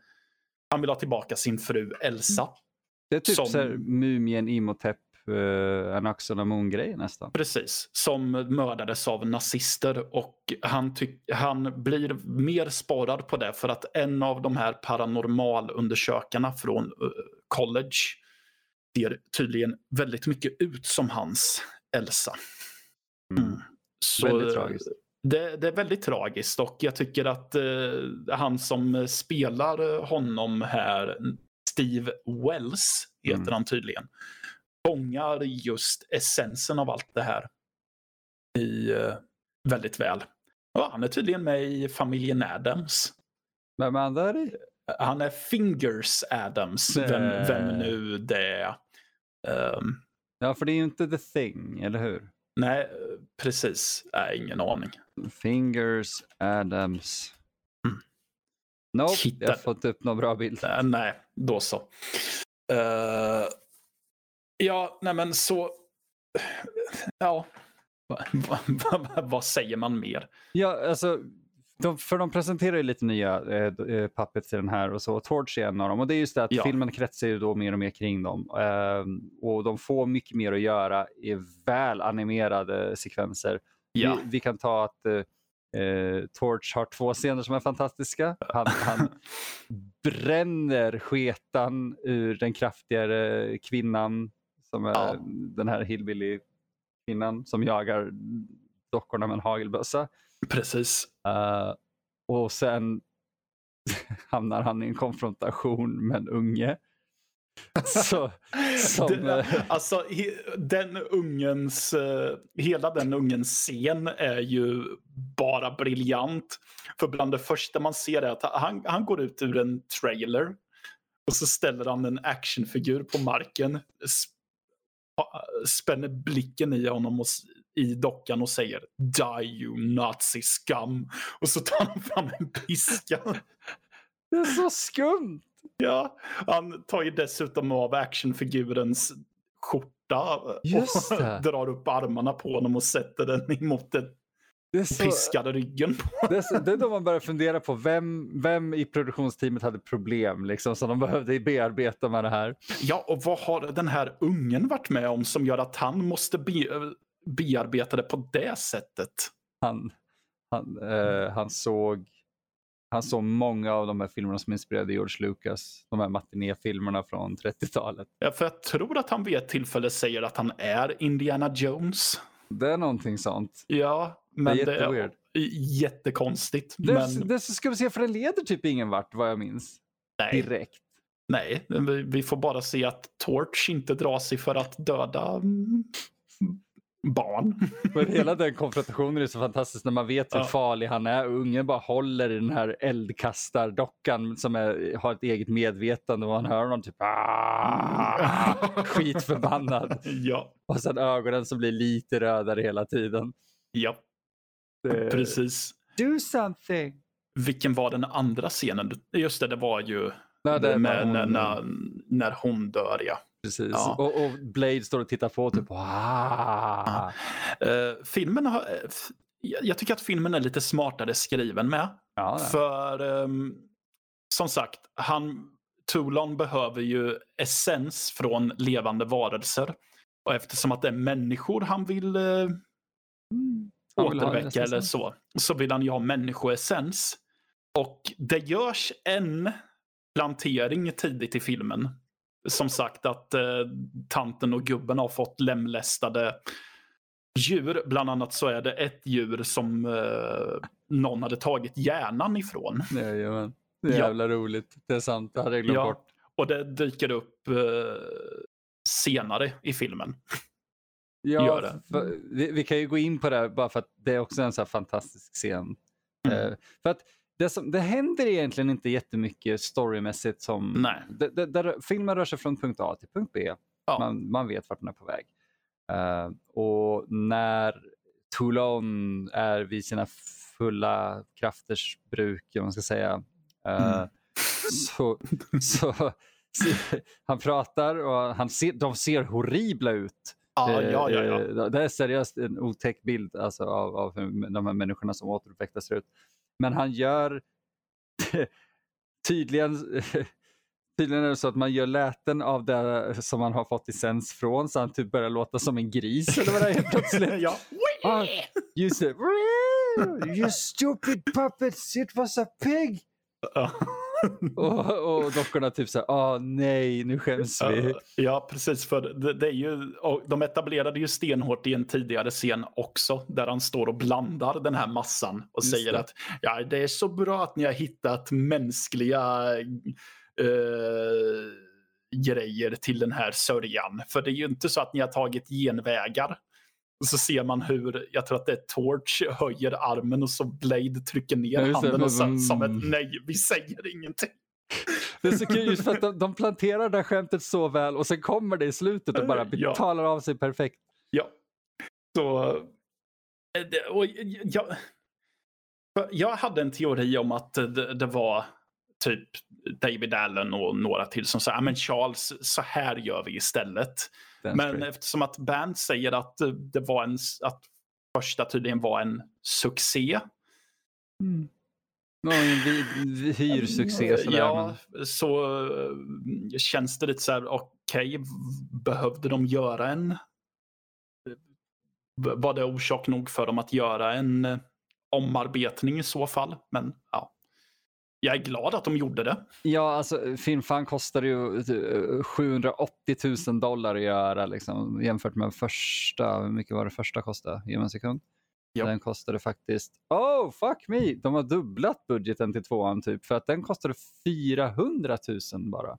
han vill ha tillbaka sin fru Elsa. Det är typ som... så Mumien, Imhotep, uh, en Axel Amon-grej nästan. Precis, som mördades av nazister och han, han blir mer sporrad på det för att en av de här paranormalundersökarna från uh, college ser tydligen väldigt mycket ut som hans Elsa. Mm. Mm. Så, väldigt tragiskt. Det, det, är väldigt tragiskt och jag tycker att uh, han som spelar honom här, Steve Wells heter mm. han tydligen. Fångar just essensen av allt det här i uh, väldigt väl. Ja, han är tydligen med i familjen Adams. Vem är han där i? Han är Fingers Adams, vem, vem nu det är. Um, ja, för det är ju inte The Thing, eller hur? Nej, precis. Nej, ingen aning. Fingers Adams. Nope, Hitta... jag får inte upp någon bra bild. Uh, nej, då så. Uh, ja, nej men så... Ja, vad säger man mer? Ja, alltså, de, för de presenterar ju lite nya eh, eh, puppets i den här och så. Torch är en av dem. Och det är just det att ja. filmen kretsar ju då mer och mer kring dem. Eh, och de får mycket mer att göra i väl animerade sekvenser. Ja. Vi, vi, kan ta att eh, Eh, Torch har två scener som är fantastiska. Han, han (laughs) bränner sketan ur den kraftigare kvinnan som är ja. den här hillbilly-kvinnan som jagar dockorna med en hagelbössa. Precis. Uh, och sen (laughs) hamnar han i en konfrontation med en unge (laughs) Så, som, det, eh, alltså, den ungens, eh, hela den ungens scen är ju bara briljant. För bland det första man ser är att han, han går ut ur en trailer och så ställer han en actionfigur på marken, spänner blicken i honom och, i dockan och säger Die you nazi scum. Och så tar han fram en piska. Det är så skumt. Ja, han tar ju dessutom av actionfigurens skjorta och det. (laughs) drar upp armarna på honom och sätter den emot den så, piskade ryggen på. Det är, så, det är då man börjar fundera på vem, vem i produktionsteamet hade problem liksom, som de behövde bearbeta med det här. Ja, och vad har den här ungen varit med om som gör att han måste be, bearbeta det på det sättet? Han, han, eh, han såg han såg många av de här filmerna som inspirerade George Lucas. De här matinéfilmerna från 30-talet. Ja, för jag tror att han vid ett tillfälle säger att han är Indiana Jones. Det är någonting sånt. Ja, men det är, det är jättekonstigt. Det, men... det ska vi se, för det leder typ ingen vart vad jag minns. Nej. Direkt. Nej, vi får bara se att Torch inte drar sig för att döda barn. (laughs) Men hela den konfrontationen är så fantastisk när man vet hur ja. farlig han är. Ungen bara håller i den här eldkastardockan som är, har ett eget medvetande och man hör honom typ ah, (laughs) skitförbannad. ja. Och sen ögonen som blir lite rödare hela tiden. Ja. Det... Precis. Do something! Vilken var den andra scenen? Just det, det var ju Nej, det med, när när, hon- när, när hon dör, ja. Precis. Ja. Och, och Blade står och tittar på typ ah. Eh, filmen har... eh, jag tycker att filmen är lite smartare skriven med. Ja. För ehm, som sagt, han, Toulon behöver ju essens från levande varelser. Och eftersom att det är människor han vill Mm. Han återväcka eller så, så vill han ju ha människoessens. Och det görs en plantering tidigt i filmen. Som sagt att eh, tanten och gubben har fått lemlästade djur. Bland annat så är det ett djur som eh, någon hade tagit hjärnan ifrån. Jajamän. Det är Ja. jävla roligt. Det är sant, det hade jag glömt Ja. bort. Och det dyker upp eh, senare i filmen. Ja, Gör det. För, vi, vi kan ju gå in på det här bara för att det är också en så fantastisk scen. Mm. Eh, för att det, som, det händer egentligen inte jättemycket storymässigt som... Nej. Det, det, där filmen rör sig från punkt A till punkt B. Ja. Man, man vet vart den är på väg. Eh, och när Toulon är vid sina fulla krafters bruk, om man ska säga, eh, Mm. så, så, så (laughs) han pratar och han ser, de ser horribla ut. Ja, Eh, ja, ja. ja. eh, Det är seriöst en otäck bild alltså, av, av hur de här människorna som återuppväcktas ser ut. Men han gör tydligen, tydligen är det så att man gör läten av det som man har fått licens från så han typ börjar låta som en gris eller vad det är helt plötsligt. (laughs) ja. Ah, Just det. You stupid puppets, it was a pig! Och, och dockorna typ såhär, åh nej, nu skäms vi. Ja, precis. För det, det är ju, och de etablerade ju stenhårt i en tidigare scen också. Där han står och blandar den här massan och Just säger det. att ja, det är så bra att ni har hittat mänskliga eh, grejer till den här sörjan. För det är ju inte så att ni har tagit genvägar. Och så ser man hur, jag tror att det är Torch, höjer armen och så Blade trycker ner Ja, just det, handen och så, mm. som ett nej, vi säger ingenting. Det är så kul just för att de, de planterar det här skämtet så väl och sen kommer det i slutet och bara Ja. talar av sig perfekt. Ja. Så... eh, Och jag, jag hade en teori om att det, det var typ David Allen och några till som sa, "Ja, men Charles, så här gör vi istället. Den Men screen. eftersom att Band säger att eh, det var en, att första tydligen var en succé. Mm. Någon vi, vi hyrsuccé sådär. Ja, men- så eh, känns det lite så här, okej, v- behövde de göra en... Var det orsak nog för dem att göra en eh, omarbetning i så fall? Men ja, jag är glad att de gjorde det. Ja, alltså Filmfan kostade ju eh, 780 000 dollar att göra liksom, jämfört med första. Hur mycket var det första kostade? Ge mig en sekund. Ja. Den kostade faktiskt, oh fuck me, de har dubblat budgeten till tvåan typ för att den kostade 400 000 bara.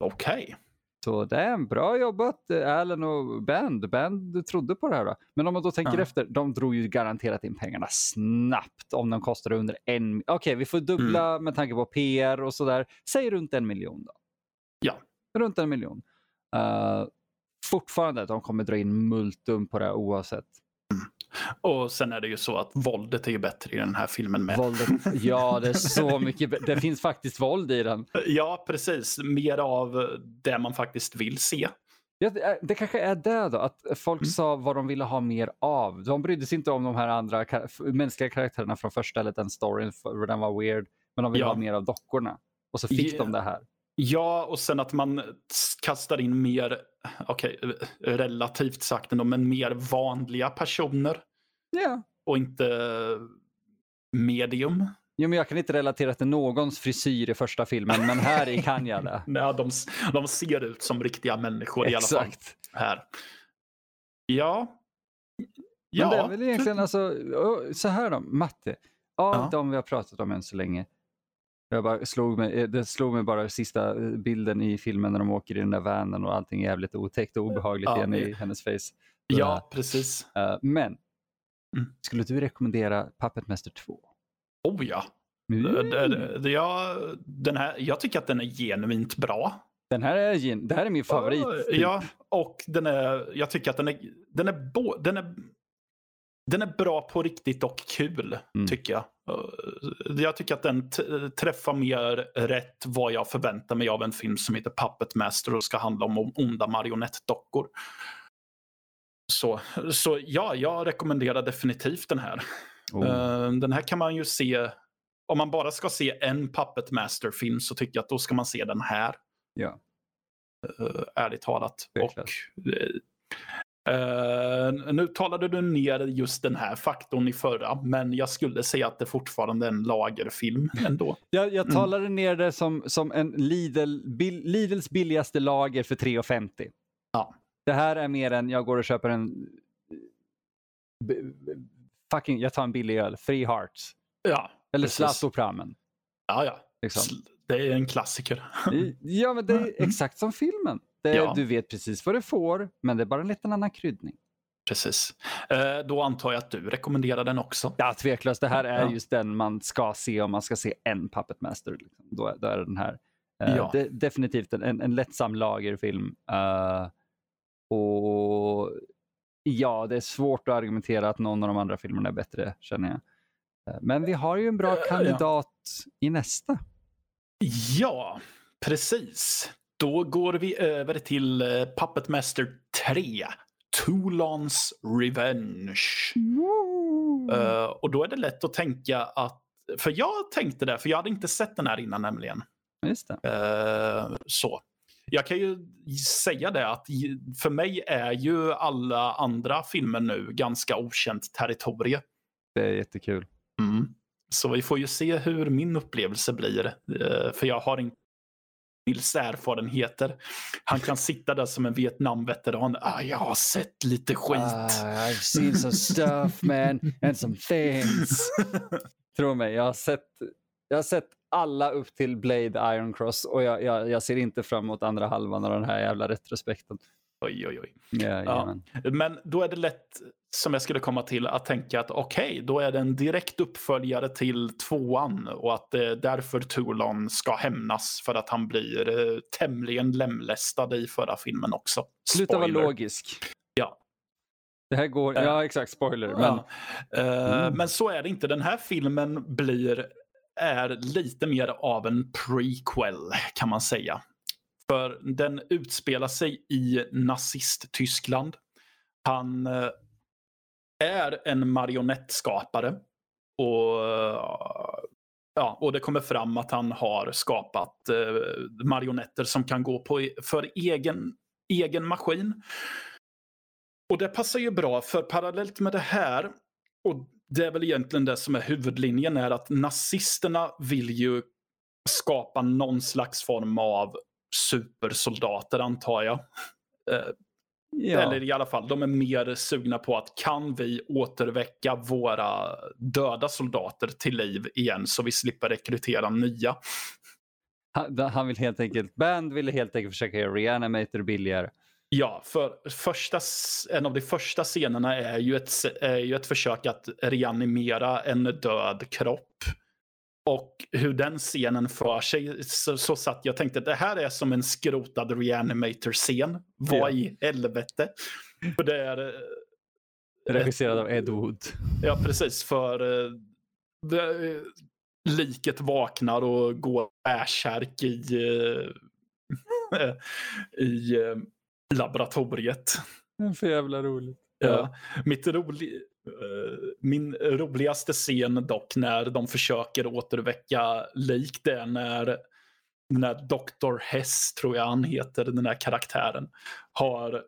Okej. Så det är bra jobbat Allen och Band. Band trodde på det här. Då. Men om man då tänker Ja. efter, de drog ju garanterat in pengarna snabbt om de kostade under en. Okej, vi får dubbla Mm. med tanke på PR och sådär. Säg runt en miljon då. Ja. Runt en miljon. Uh, fortfarande, de kommer dra in multum på det här oavsett. Och sen är det ju så att våldet är ju bättre i den här filmen med. Våldet, (laughs) ja, det är så mycket. Det finns faktiskt våld i den. Ja, precis. Mer av det man faktiskt vill se. Ja, det, det kanske är det då, att folk Mm. sa vad de ville ha mer av. De brydde sig inte om de här andra kar- mänskliga karaktärerna från första eller den storyn, för den var weird. Men de ville Ja. ha mer av dockorna. Och så fick Yeah. de det här. Ja, och sen att man kastar in mer, okej, relativt sagt ändå, men mer vanliga personer Ja. och inte medium. Jo, men jag kan inte relatera till någons frisyr i första filmen, men här i kan jag det. (laughs) Nej, de, de ser ut som riktiga människor i alla fall Exakt. här. Ja. Men det är Ja, väl egentligen alltså, så här då, matte. Av Ja. de vi har pratat om än så länge. Jag bara slog mig, eh, det slog mig bara sista eh, bilden i filmen när de åker i den där vanen och allting är jävligt otäckt och obehagligt Ja, igen i hennes face. ja, precis. Eh, men, Mm. skulle du rekommendera Puppet Master 2? Oh ja. Mm. Det, det, det, ja den här, jag tycker att den är genuint bra. Den här är, gen- det här är min favorit. typ. Ja, och den är, jag tycker att den är, den är, bo, den är den är bra på riktigt och kul, mm. tycker jag. Eh, jag tycker att den träffar mer rätt vad jag förväntar mig av en film som heter Puppet Master och ska handla om onda marionettdockor. Så, så ja, jag rekommenderar definitivt den här. Oh. Den här kan man ju se, om man bara ska se en Puppet Master-film så tycker jag att då ska man se den här. Ja. Uh, ärligt talat. Och, uh, nu talade du ner just den här faktorn i förra, men jag skulle säga att det fortfarande är en lagerfilm ändå. jag, jag mm. talade mm. ner det som, som en Lidl, bil, Lidls billigaste lager för 3,50. Ja. Det här är mer än jag går och köper en fucking, jag tar en billig öl, Free Hearts. Ja, Eller Zlatopramen. Ja, ja. Liksom. Det är en klassiker. ja, men det är (laughs) mm. exakt som filmen. Det, ja. Du vet precis vad du får, men det är bara en liten annan kryddning. Precis. Eh, då antar jag att du rekommenderar den också. Ja, tveklöst. Det här är ja. just den man ska se om man ska se en Puppet Master. Liksom. Då, då, är den här. Eh, ja. de, definitivt en, en lättsam lagerfilm. Uh, och ja, det är svårt att argumentera att någon av de andra filmerna är bättre, känner jag. Eh, men vi har ju en bra kandidat ja. i nästa. Ja, precis. Då går vi över till eh, Puppet Master 3. Toulons Revenge. Uh, och då är det lätt att tänka att, för jag tänkte det, för jag hade inte sett den här innan nämligen. Just. Uh, så. Jag kan ju säga det att för mig är ju alla andra filmer nu ganska okänt territorie. Det är jättekul. Mm. Så vi får ju se hur min upplevelse blir. Eh, för jag har inte Nils erfarenheter. Han kan sitta där som en Vietnamveteran. Ah, jag har sett lite skit. Uh, I've seen some stuff man and some things. Tro mig, jag har sett, jag har sett alla upp till Blade Iron Cross och jag, jag, jag, ser inte fram emot andra halvan av den här jävla retrospekten. Oj, oj, oj. Ja, ja. Men då är det lätt, som jag skulle komma till, att tänka att okej, okay, då är det en direkt uppföljare till tvåan och att det är därför Toulon ska hämnas för att han blir eh, tämligen lemlästad i förra filmen också. Sluta vara logisk. Ja. Det här går, uh, ja exakt, spoiler. Men... Uh, mm. men så är det inte. Den här filmen blir är lite mer av en prequel kan man säga. För den utspelar sig i nazist-Tyskland. Han eh, är en marionettskapare. Och, eh, ja, och det kommer fram att han har skapat eh, marionetter som kan gå på, e, för egen, egen maskin. Och det passar ju bra för parallellt med det här och det är väl egentligen det som är huvudlinjen är att nazisterna vill ju skapa någon slags form av supersoldater antar jag. Eh, ja. Eller i alla fall, de är mer sugna på att kan vi återväcka våra döda soldater till liv igen så vi slipper rekrytera nya. Han, han vill helt enkelt, Band ville helt enkelt försöka göra Reanimator billigare. Ja, för första, en av de första scenerna är ju, ett, är ju ett försök att reanimera en död kropp. Och hur den scenen för sig så, så satt jag tänkte att det här är som en skrotad reanimator-scen. Vad ja. i helvete? För det är... Eh, Regisserad av Ed Wood. Ja, precis. För eh, det, liket vaknar och går bärsärk i, (laughs) i laboratoriet. För jävla roligt. Ja. Mitt roli, min roligaste scen dock när de försöker återväcka lik det är när, när Dr. Hess, tror jag han heter, den här karaktären, har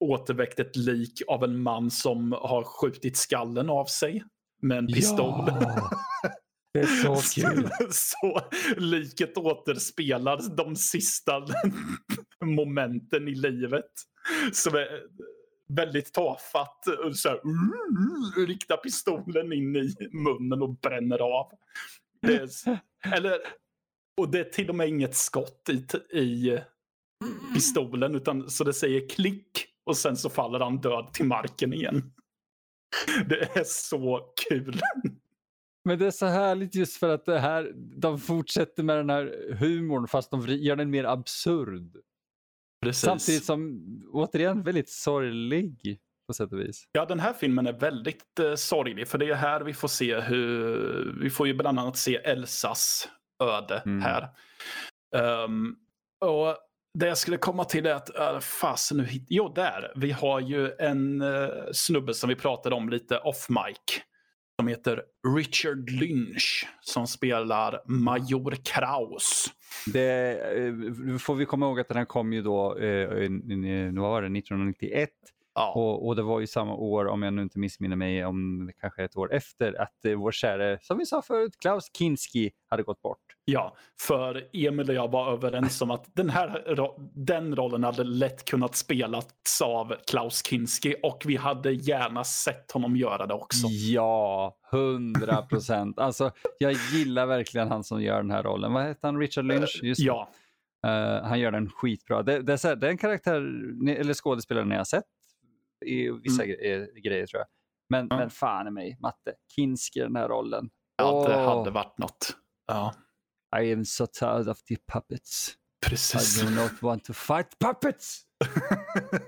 återväckt ett lik av en man som har skjutit skallen av sig med en pistol. Ja. Det är så (laughs) kul. så liket återspelar de sista (laughs) momenten i livet. Som är väldigt tafatt. Så här, uh, riktar pistolen in i munnen och bränner av. Är, (laughs) eller, och det är till och med inget skott i, i pistolen utan så det säger klick och sen så faller han död till marken igen. Det är så kul. Men det är så härligt just för att det här, de fortsätter med den här humorn fast de gör den mer absurd. Precis. Samtidigt som, återigen, väldigt sorglig. på sätt och vis. Ja, den här filmen är väldigt eh, sorglig. För det är här vi får se hur... Vi får ju bland annat se Elsas öde Mm. här. Ehm, och det jag skulle komma till är att, uh, fasen nu hit... Jo, där. Vi har ju en uh, snubbe som vi pratade om lite off mic. Som heter Richard Lynch. Som spelar Major Kraus. Det eh, får vi komma ihåg att den här kom ju då, eh, in, in, vad var det, 1991 Ja, och, och det var ju samma år, om jag nu inte missminner mig, om det kanske ett år efter, att eh, vår käre, som vi sa förut, Klaus Kinski hade gått bort. ja, för Emil och jag var överens om att den, här, den rollen hade lätt kunnat spelas av Klaus Kinski. Och vi hade gärna sett honom göra det också. Ja, hundra procent. alltså, jag gillar verkligen han som gör den här rollen. Vad heter han? Richard Lynch? Just. Ja, Eh, han gör den skitbra. Det, det är, här, en karaktär, eller skådespelare ni har sett i vissa gre- grejer tror jag. Men, Mm. Men fan i mig, Matte, Kinski i den här rollen. ja det hade varit något. Ja, I am so tired of the puppets. I precis. do not want to fight puppets. (laughs)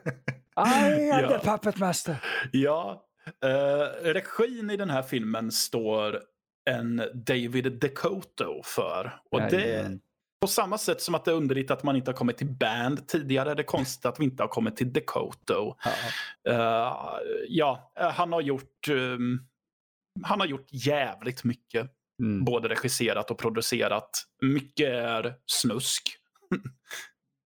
I am Ja. the puppet master. Ja, eh, regin i den här filmen står en David Decoto för. Och det. På samma sätt som att det är underligt att man inte har kommit till Band tidigare, är det konstigt att vi inte har kommit till Decoto. Ja. Eh, ja, eh, han har gjort ehm, han har gjort jävligt mycket. Mm. Både regisserat och producerat. Mycket är snusk. (laughs)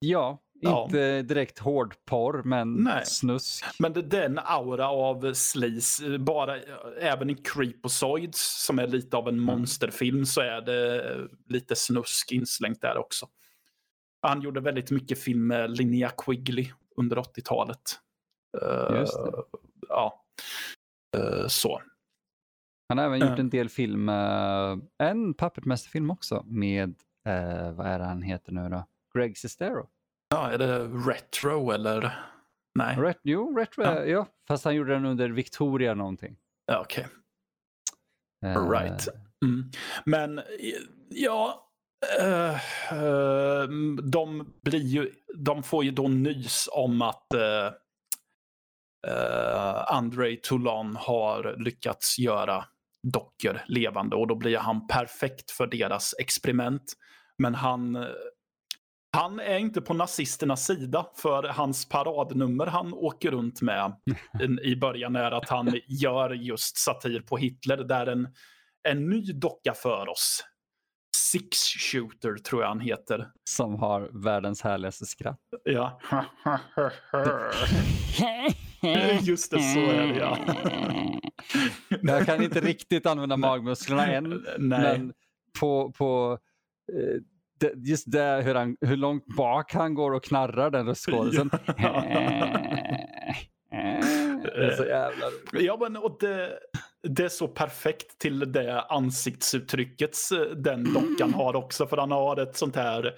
Ja, Ja. inte direkt hårdporr, men Nej. snusk. Men det, den aura av sleaze, bara även i Creepozoids som är lite av en Mm. monsterfilm så är det lite snusk inslängt där också. Han gjorde väldigt mycket film med Linnea Quigley under 80-talet. Eh, Just det. Ja, Eh, så. Han har även gjort Ja. en del film, en Puppet Master-film också med, vad är det han heter nu då? Greg Sestero. Ja, är det retro eller? Nej, Ret- jo, retro, Ja. ja. fast han gjorde den under Victoria någonting. ja, okej. Eh, Right. Mm. Men ja, eh, eh, de, blir ju, de får ju då nys om att uh, Andrei Toulon har lyckats göra dockor levande och då blir han perfekt för deras experiment. Men han, han är inte på nazisternas sida för hans paradnummer han åker runt med (laughs) i början är att han gör just satir på Hitler där en, en ny docka för oss. Six Shooter tror jag han heter. Som har världens härligaste skratt. Ja. Just det, så är det ja. (laughs) Jag kan inte riktigt använda magmusklerna än, Nej. men på, på eh, det, just det hur, han, hur långt bak han går och knarrar den röstskådisen. (laughs) det är så jävla roligt. Ja, men och det, det är så perfekt till det ansiktsuttrycket eh, den dockan har också. För han har ett sånt här eh,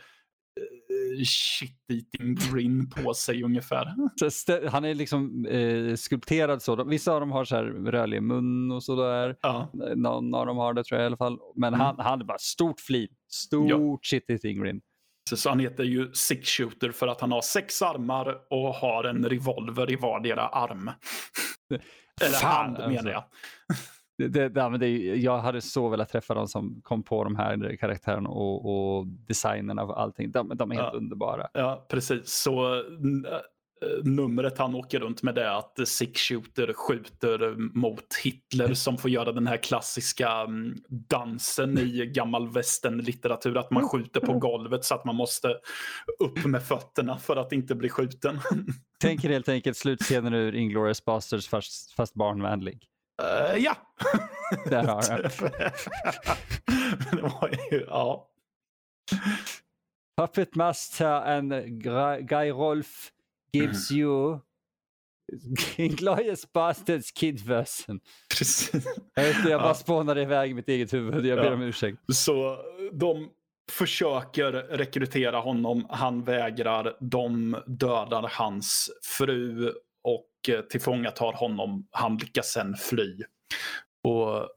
shit-eating grin på sig ungefär. (laughs) Han är liksom eh, skulpterad så. Vissa av dem har så här rörlig mun och sådär. Ja, Någon av dem har det tror jag i alla fall. Men Mm. han, han är bara stort flin. Stort shit-eating grin. så, så han heter ju Six Shooter för att han har sex armar och har en revolver i vardera arm. (laughs) Eller Fan, hand alltså. menar jag. (laughs) Det, det, det, jag hade så velat träffa de som kom på de här karaktärerna och, och designen av allting. De, de är helt Ja. underbara. Ja, precis. Så äh, numret han åker runt med det är att Six Shooter skjuter mot Hitler som får göra den här klassiska mm, dansen i gammal västernlitteratur. Att man skjuter på golvet så att man måste upp med fötterna för att inte bli skjuten. (laughs) Tänk er helt enkelt slutscenen ur Inglourious Basterds fast, fast barnvänlig. Eh, ja. Där har jag. (laughs) det var ju, ja. Puppet Master and Guy Rolf gives Mm. you Inglourious Basterds kid version. Precis. Jag, vet, jag bara Ja. spånade iväg mitt eget huvud. Jag ber Ja. om ursäkt. Så de försöker rekrytera honom. Han vägrar. De dödar hans fru och eh, tillfångatar honom. Han lyckas sen fly. Och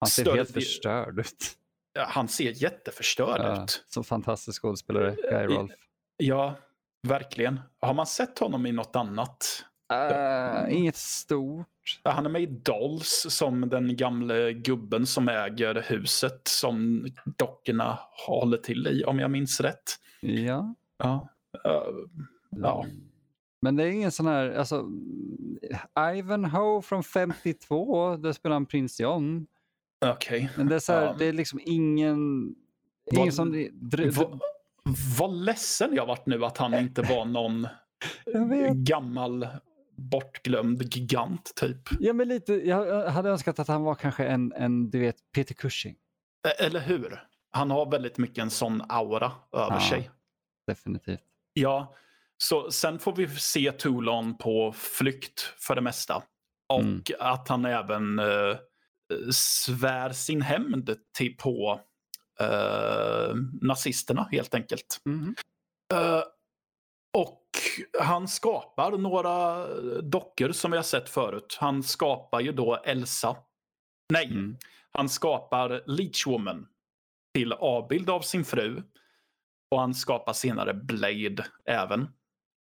Han ser Större helt förstörd ut. ja, han ser jätteförstörd Ja, ut. som fantastisk skådespelare, Guy I- Rolf. Ja, verkligen. Har man sett honom i något annat? Uh, inget stort. Han är med i Dolls som den gamle gubben som äger huset som dockorna håller till i om jag minns rätt. Ja. Ja. Uh, ja. Men det är ingen sån här, alltså Ivanhoe från 52, där spelar han prins John. Okej. Okay. Men det är, så här, ja. det är liksom ingen... ingen vad, som, vad, vad ledsen jag varit nu att han inte var någon (laughs) gammal bortglömd gigant typ. Ja, men lite. Jag hade önskat att han var kanske en, en du vet, Peter Cushing. Eller hur? Han har väldigt mycket en sån aura över ja, sig. Definitivt. Ja, så sen får vi se Toulon på flykt för det mesta. Och mm. att han även uh, svär sin hämnd till, på uh, nazisterna helt enkelt. Mm. Uh, och han skapar några dockor som vi har sett förut. Han skapar ju då Elsa. Nej, mm. han skapar Leechwoman till avbild av sin fru. Och han skapar senare Blade även.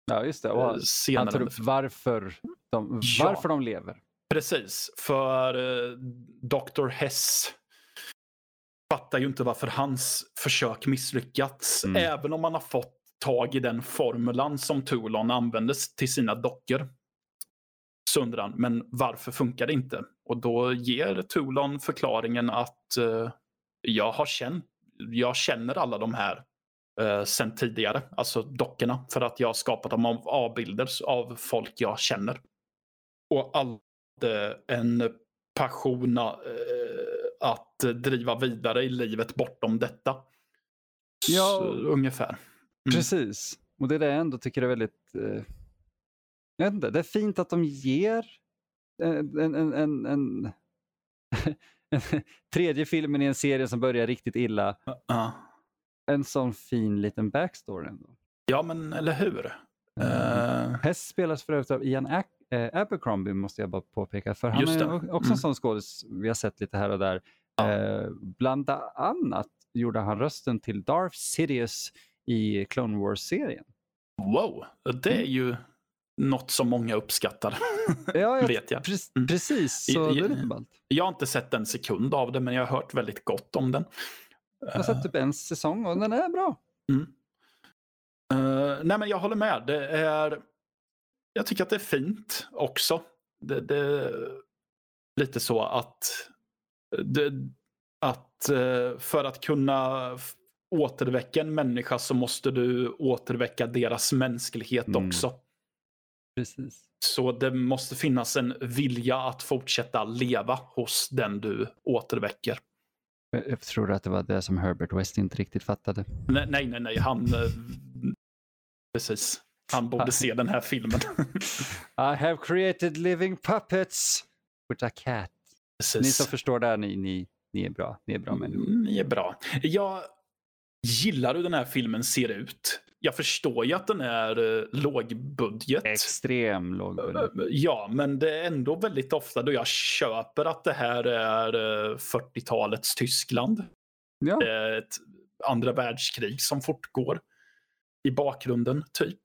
Ja, just det. Och senare. Han tar upp varför de, varför ja, de lever. Precis, för uh, Dr. Hess fattar ju inte varför hans försök misslyckats. Mm. Även om man har fått tag i den formulan som Toulon användes till sina dockor. Sundran, men varför funkar det inte? Och då ger Toulon förklaringen att uh, jag har känt, jag känner alla de här uh, sen tidigare, alltså dockorna, för att jag har skapat dem av avbilder av folk jag känner. Och hade en passion uh, att driva vidare i livet bortom detta. Ja, Så, ungefär. Mm. Precis. Och det är det jag ändå tycker är väldigt... Eh, jag vet inte, det är fint att de ger en, en, en, en (laughs) tredje filmen i en serie som börjar riktigt illa. Uh. En sån fin liten backstory ändå. Ja, men eller hur? Uh... Hess spelas för övrigt av Ian Ac äh, Abercrombie måste jag bara påpeka. För han är också mm. en sån skådis vi har sett lite här och där. Ja. Uh, bland annat gjorde han rösten till Darth Sidious i Clone Wars-serien. Wow, det är mm. ju något som många uppskattar. Ja, jag, (laughs) vet jag. Pre mm. precis, så jag, det är lite ballt. Jag har inte sett en sekund av det, men jag har hört väldigt gott om den. Jag har sett typ en säsong och den är bra. Mm. Uh, nej, men jag håller med. Det är... Jag tycker att det är fint också. Det, det lite så att, det, att uh, för att kunna återväcka en människa så måste du återväcka deras mänsklighet mm. också. Precis. Så det måste finnas en vilja att fortsätta leva hos den du återväcker. Jag tror att det var det som Herbert West inte riktigt fattade. Nej, nej, nej. nej. Han... Eh, precis. Han borde se den här filmen. (laughs) I have created living puppets with a cat. Precis. Ni som förstår det här, ni, ni, ni är bra. Ni är bra människor. Ni är bra. Jag gillar hur den här filmen ser ut. Jag förstår ju att den är uh, lågbudget. Extrem lågbudget. Uh, ja, men det är ändå väldigt ofta då jag köper att det här är uh, 40-talets Tyskland. Ja. Ett andra världskrig som fortgår i bakgrunden, typ.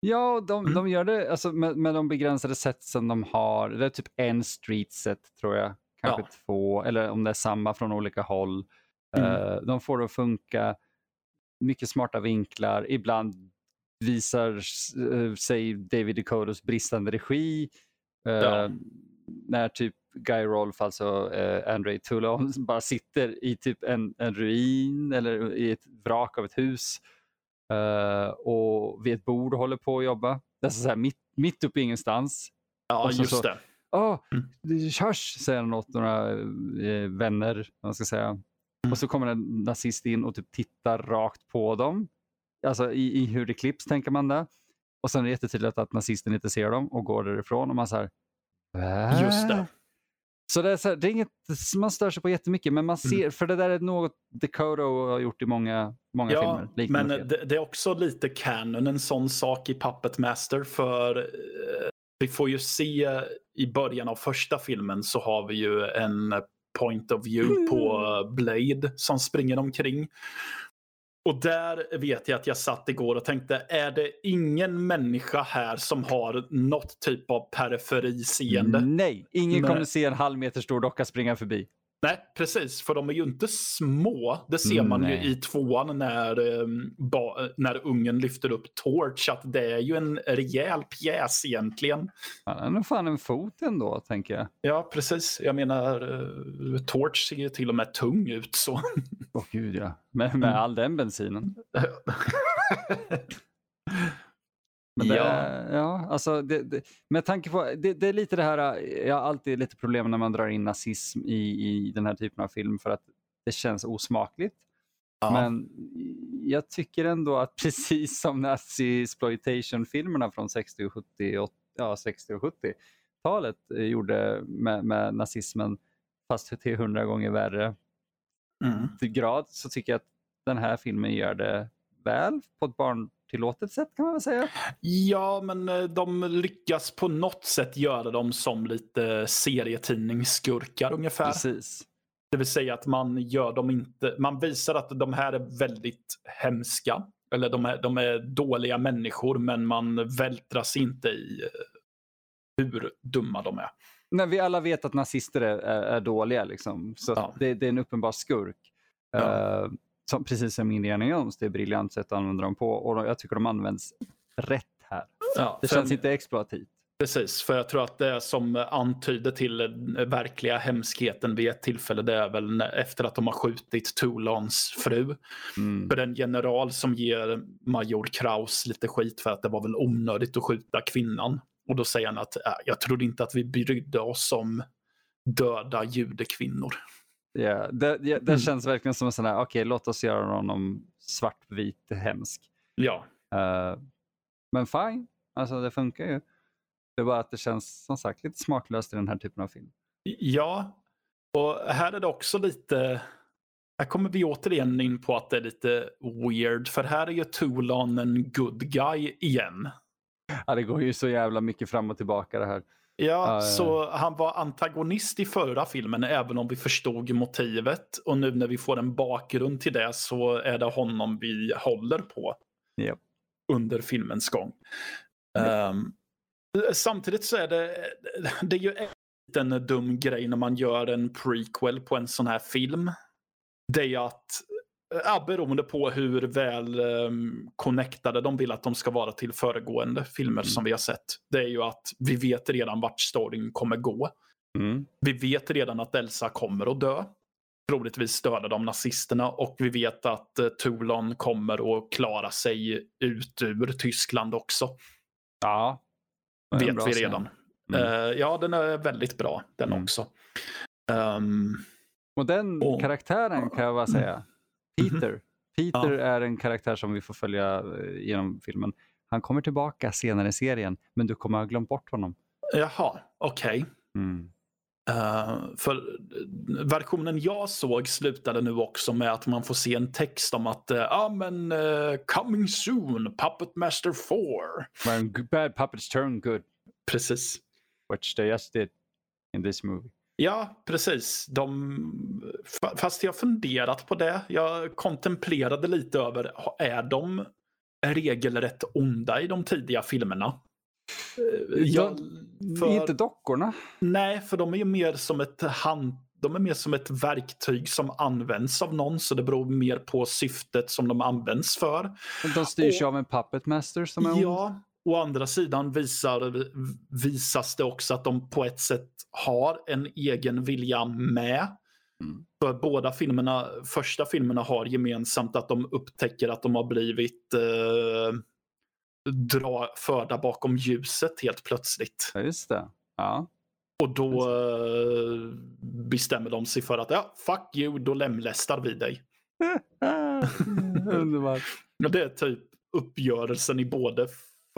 Ja, de, mm. de gör det alltså, med, med de begränsade som de har. Det är typ en street set tror jag. Kanske ja. två, eller om det är samma från olika håll. Mm. Eh, de får det att funka, mycket smarta vinklar, ibland visar eh, sig David Dakotas bristande regi. Eh, ja. När typ Guy Rolfe, alltså uh, Andrei Toulon, (laughs) bara sitter i typ en, en ruin eller i ett vrak av ett hus uh, och vid ett bord håller på att jobba. Alltså så här, mitt, mitt uppe i ingenstans. Ja, just så, det. Åh, mm. hörs, säger han åt några eh, vänner. Man ska säga. Mm. Och så kommer en nazist in och typ tittar rakt på dem. Alltså i, i hur det klipps tänker man det. Och sen är det jättetydligt att nazisten inte ser dem och går därifrån och man så Vä? Just det. Så det är, så här, det är inget man stör sig på jättemycket, men man mm. ser, mm. för det där är något Dakota har gjort i många, många ja, filmer. Men det, det, är också lite canon, en sån sak i Puppet Master, för eh, vi får ju se i början av första filmen så har vi ju en point of view på mm. Blade som springer omkring. Och där vet jag att jag satt igår och tänkte, är det ingen människa här som har något typ av periferiseende? Nej, ingen Nej. kommer se en halv meter stor docka springa förbi. Nej, precis. För de är ju inte små. Det ser man Nej. ju i tvåan när, um, ba, när ungen lyfter upp Torch. Att det är ju en rejäl pjäs egentligen. Han är nog fan en fot ändå, tänker jag. Ja, precis. Jag menar, uh, Torch ser ju till och med tung ut. så. Åh oh, gud ja. Med, med mm. all den bensinen. (laughs) Men det, ja. ja, alltså det, det, med tanke på, det, det, är lite det här, jag har alltid lite problem när man drar in nazism i, i den här typen av film för att det känns osmakligt. Ja. Men jag tycker ändå att (laughs) precis som nazi-exploitation-filmerna från 60 och 70, ja, 60 och 70-talet gjorde med, med nazismen, fast till hundra gånger värre mm. grad, så tycker jag att den här filmen gör det väl på ett barn tillåtet sätt kan man väl säga. Ja, men eh, de lyckas på något sätt göra dem som lite serietidningsskurkar ungefär. Precis. Det vill säga att man gör dem inte, man visar att de här är väldigt hemska. Eller de är, de är dåliga människor men man vältras inte i eh, hur dumma de är. När vi alla vet att nazister är, är, är dåliga liksom. Så ja. det, det, är en uppenbar skurk. Ja. Uh, som, precis som Indiana Jones, det är ett briljant sätt att använda dem på och jag tycker de används rätt här. Ja, det känns inte exploativt. Precis, för jag tror att det som antyder till verkliga hemskheten vid ett tillfälle det är väl efter att de har skjutit Tulans fru. Mm. För den general som ger major Kraus lite skit för att det var väl onödigt att skjuta kvinnan. Och då säger han att äh, jag trodde inte att vi brydde oss om döda judekvinnor. Yeah, det, det, det mm. känns verkligen som en sån här, okej okay, låt oss göra honom svartvit hemsk. Ja. Uh, men fine, alltså det funkar ju. Det är bara att det känns som sagt lite smaklöst i den här typen av film. Ja, och här är det också lite, här kommer vi återigen in på att det är lite weird. För här är ju Tolan en good guy igen. Ja, det går ju så jävla mycket fram och tillbaka det här. Ja, uh, så han var antagonist i förra filmen även om vi förstod motivet. Och nu när vi får en bakgrund till det så är det honom vi håller på. Yep. Under filmens gång. Yep. Um, samtidigt så är det, det är ju en dum grej när man gör en prequel på en sån här film. Det är att Ja, beroende på hur väl um, connectade de vill att de ska vara till föregående filmer mm. som vi har sett. Det är ju att vi vet redan vart storyn kommer gå. Mm. Vi vet redan att Elsa kommer att dö. Troligtvis stöder de nazisterna och vi vet att uh, Toulon kommer att klara sig ut ur Tyskland också. Ja. Vet vi redan. Mm. Uh, ja, den är väldigt bra den mm. också. Um, och den och, karaktären kan jag bara säga Peter. Mm (laughs) -hmm. Peter ja. är en karaktär som vi får följa eh, genom filmen. Han kommer tillbaka senare i serien, men du kommer ha glömt bort honom. Jaha, okej. Okay. Mm. Uh, för eh, versionen jag såg slutade nu också med att man får se en text om att ja uh, men uh, coming soon, Puppet Master 4. When bad puppets turn good. Precis. Which they just did in this movie. Ja, precis. De, fast jag funderat på det. Jag kontemplerade lite över, är de regelrätt onda i de tidiga filmerna? Eh, jag, för, inte dockorna. Nej, för de är ju mer som ett hand, de är mer som ett verktyg som används av någon, så det beror mer på syftet som de används för. De styrs ju av en puppet master som är Ja, ond. Å andra sidan visar, visas det också att de på ett sätt har en egen vilja med. Mm. För båda filmerna, första filmerna har gemensamt att de upptäcker att de har blivit eh, dra, förda bakom ljuset helt plötsligt. Ja, just det. Ja. Och då eh, bestämmer de sig för att ja, fuck you, då lemlästar vi dig. (laughs) Underbart. det är typ uppgörelsen i både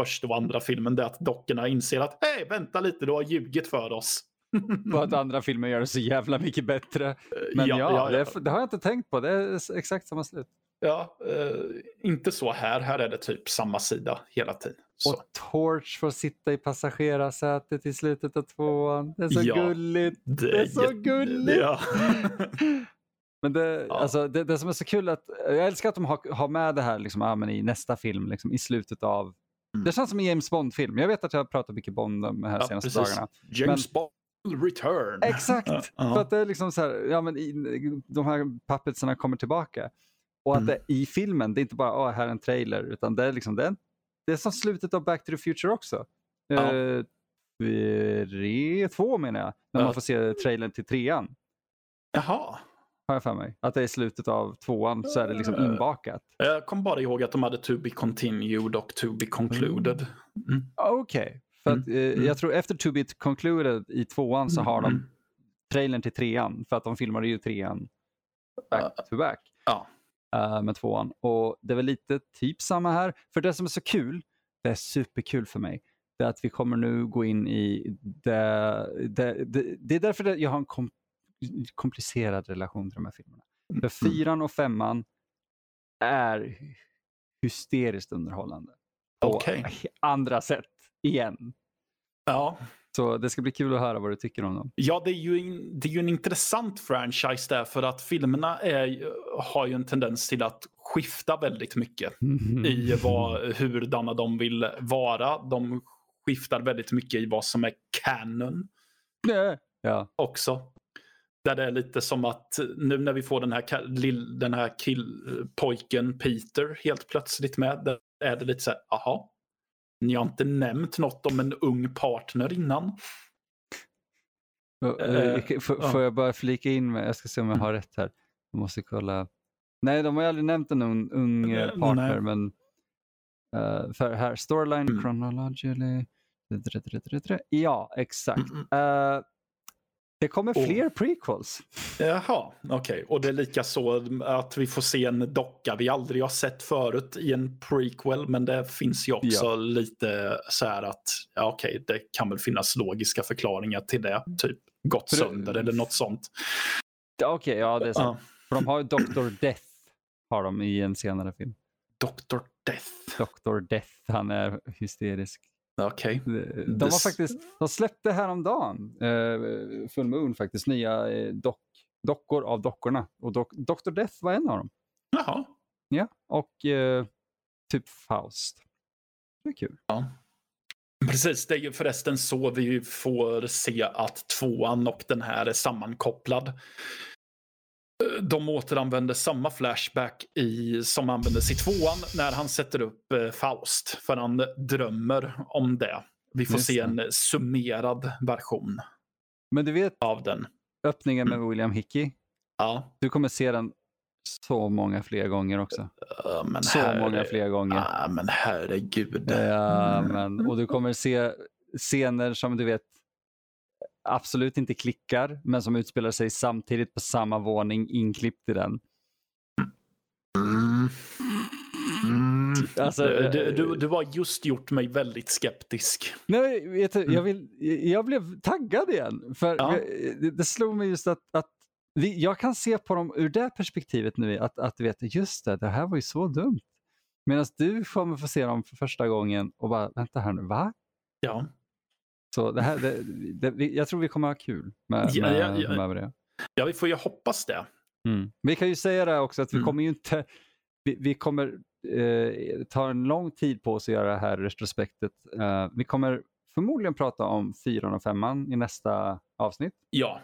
första och andra filmen. Det är att dockorna inser att hej, vänta lite, du har ljugit för oss. och att (laughs) andra filmer gör det så jävla mycket bättre. Men ja, ja, ja, det, det, har jag inte tänkt på. Det är exakt samma slut. Ja, eh, inte så här. Här är det typ samma sida hela tiden. Så. Och Torch får sitta i passagerarsätet i slutet av tvåan. Det är så ja, gulligt. Det, det är så gulligt. Ja. (laughs) Men det, ja. alltså, det, det, som är så kul att, jag älskar att de har, har med det här liksom, ja, men i nästa film, liksom, i slutet av, mm. det känns som en James Bond-film. Jag vet att jag har pratat mycket Bond de här ja, senaste precis. dagarna. James men, Bond return. Exakt, uh -huh. för att det är liksom så här, ja men i, de här puppetsarna kommer tillbaka. Och att mm. det i filmen, det är inte bara, oh, här är en trailer, utan det är liksom, det är, det är som slutet av Back to the Future också. Ja. Uh, tre, två menar jag, när ja. man får se trailern till trean. Jaha. Har jag för mig. Att det är i slutet av tvåan så är det liksom inbakat. Jag kommer bara ihåg att de hade to be continued och to be concluded. Mm. Okej. Okay. För att, mm. eh, jag tror efter to be concluded i tvåan så har de mm. trailern till trean. För att de filmade ju trean back to back. Ja. Uh, med tvåan. Och det väl lite typ samma här. För det som är så kul, det är superkul för mig, det är att vi kommer nu gå in i det, det, det, det är därför jag har en kom, komplicerad relation till de här filmerna. För mm. fyran och femman är hysteriskt underhållande. På okay. andra sätt, igen. Ja. Så det ska bli kul att höra vad du tycker om dem. Ja, det är ju en, det är ju en intressant franchise där för att filmerna är, har ju en tendens till att skifta väldigt mycket mm. i vad, hurdana de vill vara. De skiftar väldigt mycket i vad som är canon. Ja. Också. Där det är lite som att nu när vi får den här, den här kill, pojken Peter helt plötsligt med. Där är det lite så här, aha. Ni har inte nämnt något om en ung partner innan. Uh, får, jag bara flika in med, jag ska se om jag har rätt här. Jag måste kolla. Nej, de har aldrig nämnt en ung, ung uh, partner, nej. men uh, för här, storyline mm. chronologically. Ja, exakt. Mm. Uh, det kommer fler och, prequels. Jaha, okej. Okay. Och det är lika så att vi får se en docka vi aldrig har sett förut i en prequel. Men det finns ju också ja. lite så här att, ja okej, okay, det kan väl finnas logiska förklaringar till det. Typ gått sönder eller något sånt. Okej, okay, ja det är sant. Uh. För de har ju Dr. Death har de i en senare film. Dr. Death? Dr. Death, han är hysterisk. Okej. Okay. De, de, har faktiskt, de släppte häromdagen, eh, Full Moon faktiskt, nya eh, dock, dockor av dockorna. Och dock, Dr. Death var en av dem. Jaha. Ja, och eh, typ Faust. Det är kul. Ja. Precis, det är ju förresten så vi får se att tvåan och den här är sammankopplad de återanvänder samma flashback i, som användes i tvåan när han sätter upp eh, Faust. För han drömmer om det. Vi får Just se en summerad version Men du vet av den. öppningen med mm. William Hickey? Ja. Du kommer se den så många fler gånger också. Uh, så herre... många fler gånger. Ja, men herregud. Ja, men, och du kommer se scener som du vet absolut inte klickar, men som utspelar sig samtidigt på samma våning inklippt i den. Mm. Mm. Alltså, du, du, du har just gjort mig väldigt skeptisk. Nej, vet du, jag, vill, jag blev taggad igen. För ja. det, det slog mig just att, att vi, jag kan se på dem ur det perspektivet nu, att, att vet, just det, det här var ju så dumt. Medan du kommer få se dem för första gången och bara, vänta här nu, va? Ja. Så det här, det, det, jag tror vi kommer ha kul med, ja, med, ja, med det. Ja, vi får ju hoppas det. Mm. Vi kan ju säga det också att vi mm. kommer ju inte, vi, vi kommer eh, ta en lång tid på oss att göra det här retrospektet. Eh, vi kommer förmodligen prata om fyran och femman i nästa avsnitt. Ja.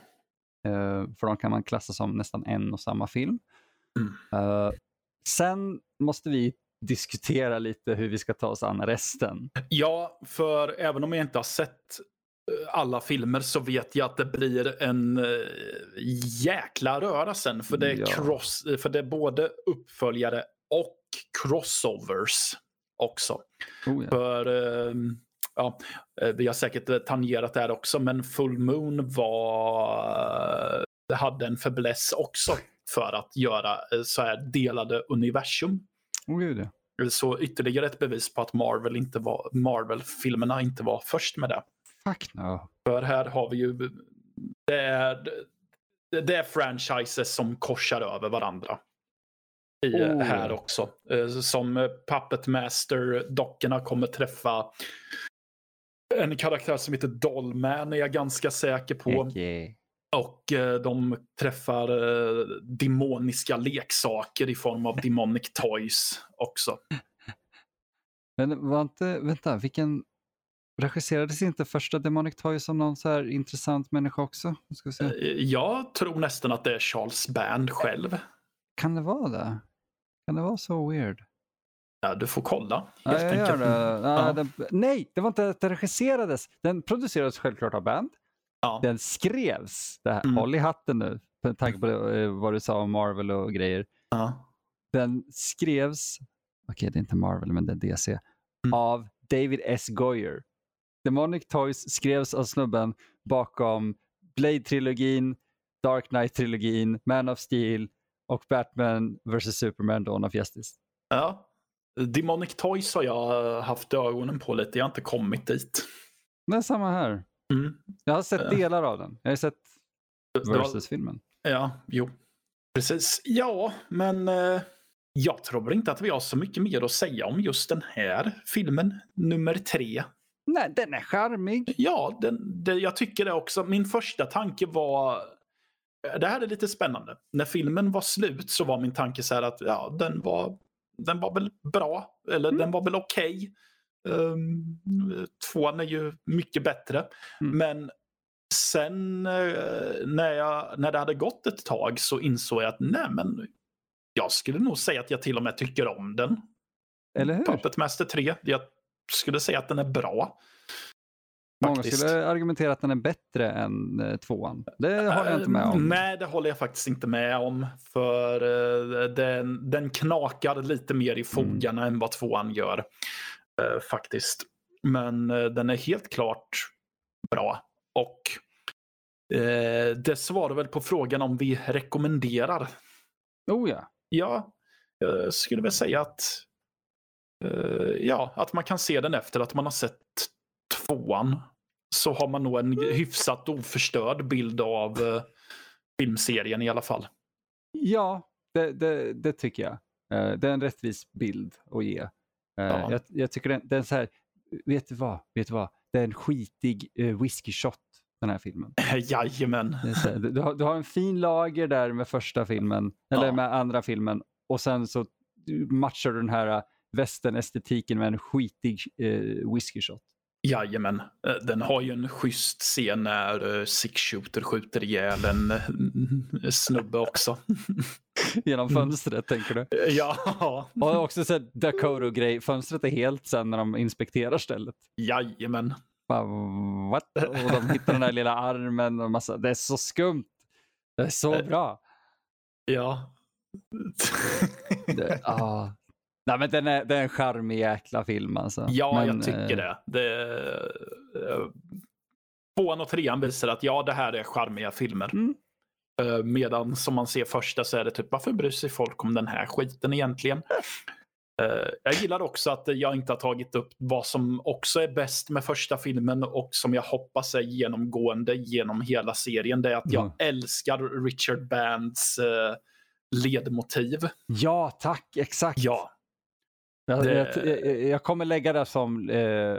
Eh, för de kan man klassa som nästan en och samma film. Mm. Eh, sen måste vi diskutera lite hur vi ska ta oss an resten. Ja, för även om jag inte har sett eh, alla filmer så vet jag att det blir en uh, jäkla röra sen. För det, är ja. cross, för det är både uppföljare och crossovers också. Oh, ja. För uh, ja, vi har säkert tangerat det här också, men Full Moon var, hade en fäbless också för att göra så här delade universum. Oh, gud, ja. Så ytterligare ett bevis på att Marvel inte var, Marvel-filmerna inte var först med det. Fuck no. För här har vi ju, det är, det är franchises som korsar över varandra. I, oh. Här också. Eh, som Puppet Master-dockorna kommer träffa en karaktär som heter Dollman är jag ganska säker på. Okay. Och eh, de träffar eh, demoniska leksaker i form av demonic toys också. (laughs) Men var inte, vänta, vilken, regisserades inte första Demonic Toys som någon så här intressant människa också? Ska se. Eh, Jag tror nästan att det är Charles Band själv. Kan det vara det? Kan det vara så weird? Ja, du får kolla. Ja, Helt jag gör det. Ja, Ja. den, nej, det var inte att den regisserades. Den producerades självklart av Band. Ja. Den skrevs, det här, Mm. håll i hatten nu, med tanke på det, eh, vad du sa om Marvel och grejer. Ja. Den skrevs, okej det är inte Marvel men det är DC, Mm. av David S. Goyer. Demonic Toys skrevs av snubben bakom Blade-trilogin, Dark Knight-trilogin, Man of Steel och Batman vs. Superman Dawn of Justice. Ja. Demonic Toys har jag haft ögonen på lite. Jag har inte kommit dit. Det är samma här. Mm. Jag har sett Ja. delar av den. Jag har sett Versus-filmen. Ja, jo. Precis. Ja, men eh, jag tror inte att vi har så mycket mer att säga om just den här filmen, nummer tre. Nej, den är charmig. Ja, den, det, jag tycker det också. Min första tanke var... Det här är lite spännande. När filmen var slut så var min tanke så här att ja, den var, den var väl bra. Eller Mm. den var väl okej. Um, tvåan är ju mycket bättre. Mm. Men sen eh, när, jag, när det hade gått ett tag så insåg jag att nej men jag skulle nog säga att jag till och med tycker om den. Eller hur? Puppet Master 3. Jag skulle säga att den är bra. Många Faktiskt. skulle argumentera att den är bättre än eh, tvåan. Det håller jag inte med om. Nej, det håller jag faktiskt inte med om. För eh, den, den knakar lite mer i Mm. fogarna än vad tvåan gör. Eh, faktiskt. Men eh, den är helt klart bra. Och eh, det svarar väl på frågan om vi rekommenderar. Oh ja. Ja, jag skulle väl säga att ja, att man kan se den efter att man har sett tvåan. Så har man nog en hyfsat oförstörd bild av filmserien i alla fall. Ja, det, det, det tycker jag. Det är en rättvis bild att ge. Eh, Ja. jag, jag tycker den, den så här, vet du vad? Vet du vad? Det är en skitig uh, whisky shot den här filmen. (laughs) Jajamän. Här, du, har, du har en fin lager där med första filmen, eller Ja. med andra filmen och sen så matchar du den här västern-estetiken med en skitig uh, whisky shot. Jajamän. Eh, Den har ju en schysst scen när Six Shooter skjuter ihjäl en eh, snubbe också. (laughs) (laughs) Genom fönstret tänker du? ja, Och också så Dakota-grej, fönstret är helt sen när de inspekterar stället. jajamän. Bara, What? Och de hittar den där lilla armen och massa, det är så skumt. Det är så Eh. bra. Ja. Det, ah. Nej men den är, det är en charmig jäkla film alltså. Ja, men, jag tycker eh, det. det eh, tvåan och trean visar att ja, det här är charmiga filmer. Mm. Eh, medan som man ser första så är det typ, varför bryr sig folk om den här skiten egentligen? Eh, jag gillar också att jag inte har tagit upp vad som också är bäst med första filmen och som jag hoppas är genomgående genom hela serien. Det är att jag Mm. älskar Richard Bands eh, ledmotiv. Ja, tack. Exakt. Ja, Jag, det- jag, jag kommer lägga det som eh,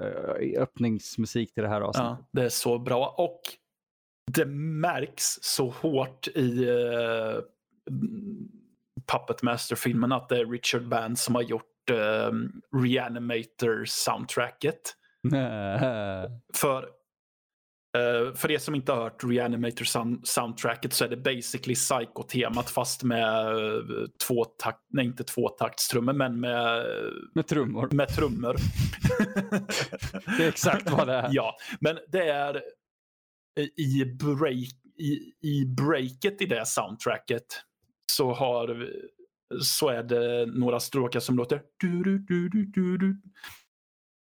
öppningsmusik till det här avsnittet. Ja, det är så bra. Och det märks så hårt i uh, Puppet Master-filmen att det är Richard Band som har gjort uh, Reanimator-soundtracket. (laughs) För, eh, för er som inte har hört Reanimator-soundtracket så är det basically Psycho-temat fast med uh, tvåtakt, nej inte tvåtaktstrummor men med, Med trummor. med trummor. (laughs) Det är exakt vad det är. (laughs) Ja, men det är i, break, i, i breaket i det soundtracket så har så är det några stråkar som låter du, du, du, du, du, du.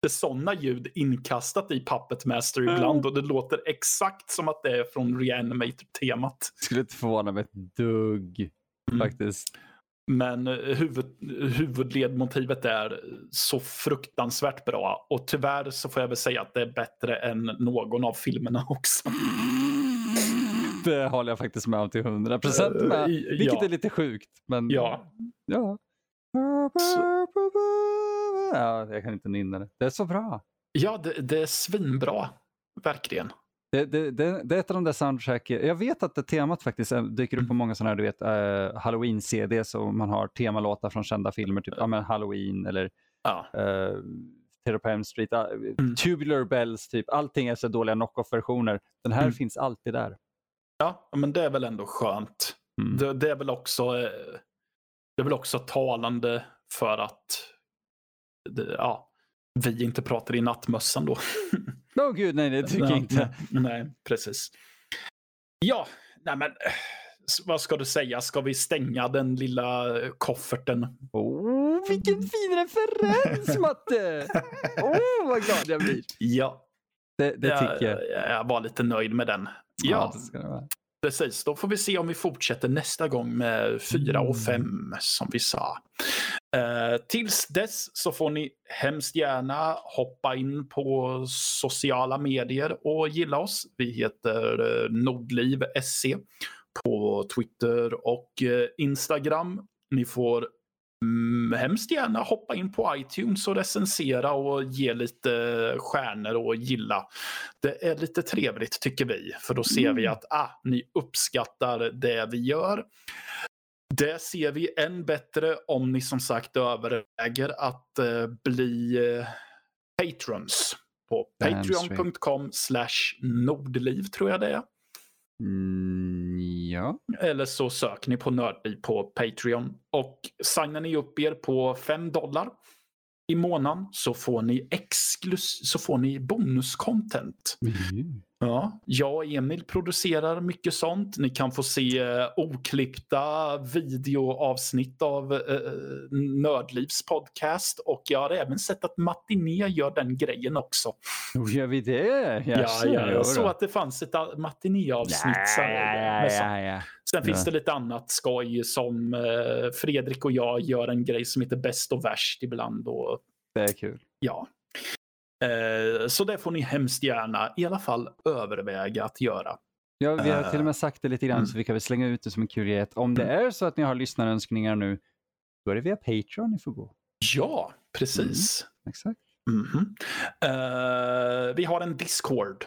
Det är sådana ljud inkastat i Puppet Master ibland och det låter exakt som att det är från Reanimator-temat. Skulle inte förvåna mig ett dugg Mm. faktiskt. Men eh, huvud, huvudledmotivet är så fruktansvärt bra och tyvärr så får jag väl säga att det är bättre än någon av filmerna (laughs) också. Det håller jag faktiskt med om till 100 procent. Eh, Vilket ja. är lite sjukt. Men Ja, ja. Så- ja. Jag kan inte nynna det. Det är så bra. ja det, det är svinbra. Verkligen. Det, det, det, det, är ett av de där soundtracken. Jag vet att det temat faktiskt dyker upp på många sådana här, du vet, uh, halloween-CD, så man har temalåtar från kända filmer, typ ja, men Halloween eller ja. uh, Terror på Elm Street, uh, mm. Tubular Bells, typ. allting är så dåliga knock-off-versioner. Den här mm. finns alltid där. Ja, men det är väl ändå skönt. Mm. Det, det, är väl också, det är väl också talande för att det, ja, vi inte pratar i nattmössan då. Åh oh, gud, nej det tycker jag inte. Nej, precis. Ja, nej men vad ska du säga? Ska vi stänga den lilla kofferten? Oh, vilken fin referens (laughs) Matte! oh, vad glad jag blir. Ja. Det, det tycker jag. jag. Var lite nöjd med den. Ja, ja Precis, då får vi se om vi fortsätter nästa gång med 4 och 5 mm. som vi sa. Uh, tills dess så får ni hemskt gärna hoppa in på sociala medier och gilla oss. Vi heter uh, Nordliv SC på Twitter och uh, Instagram. Ni får mm, hemskt gärna hoppa in på iTunes och recensera och ge lite stjärnor och gilla. Det är lite trevligt tycker vi, för då ser mm. vi att ah, ni uppskattar det vi gör. Det ser vi än bättre om ni som sagt överväger att eh, bli eh, patrons på patreon.com slash nordliv tror jag det är. Mm, ja. Eller så söker ni på Nördliv på Patreon. Och signar ni upp er på 5 dollar i månaden så får ni exklus så får ni bonuscontent. Mm. Ja, jag och Emil producerar mycket sånt. Ni kan få se uh, oklippta videoavsnitt av uh, Nördlivs podcast. Och jag har även sett att Matiné gör den grejen också. Hur gör vi det? Yes, ja, ja, jag såg att det fanns ett Matiné-avsnitt. Ja, ja, ja, ja, Sen finns det lite annat skoj som uh, Fredrik och jag gör en grej som heter Bäst och värst ibland. Och, det är kul. Ja. Eh, så det får ni hemskt gärna i alla fall överväga att göra. Ja, vi har till och med eh, sagt det lite grann mm. så vi kan väl slänga ut det som en kuriositet. Om det är så att ni har lyssnarönskningar nu, då är det via Patreon ni får gå. Ja, precis. Mm. Exakt. Mm -hmm. uh, vi har en Discord.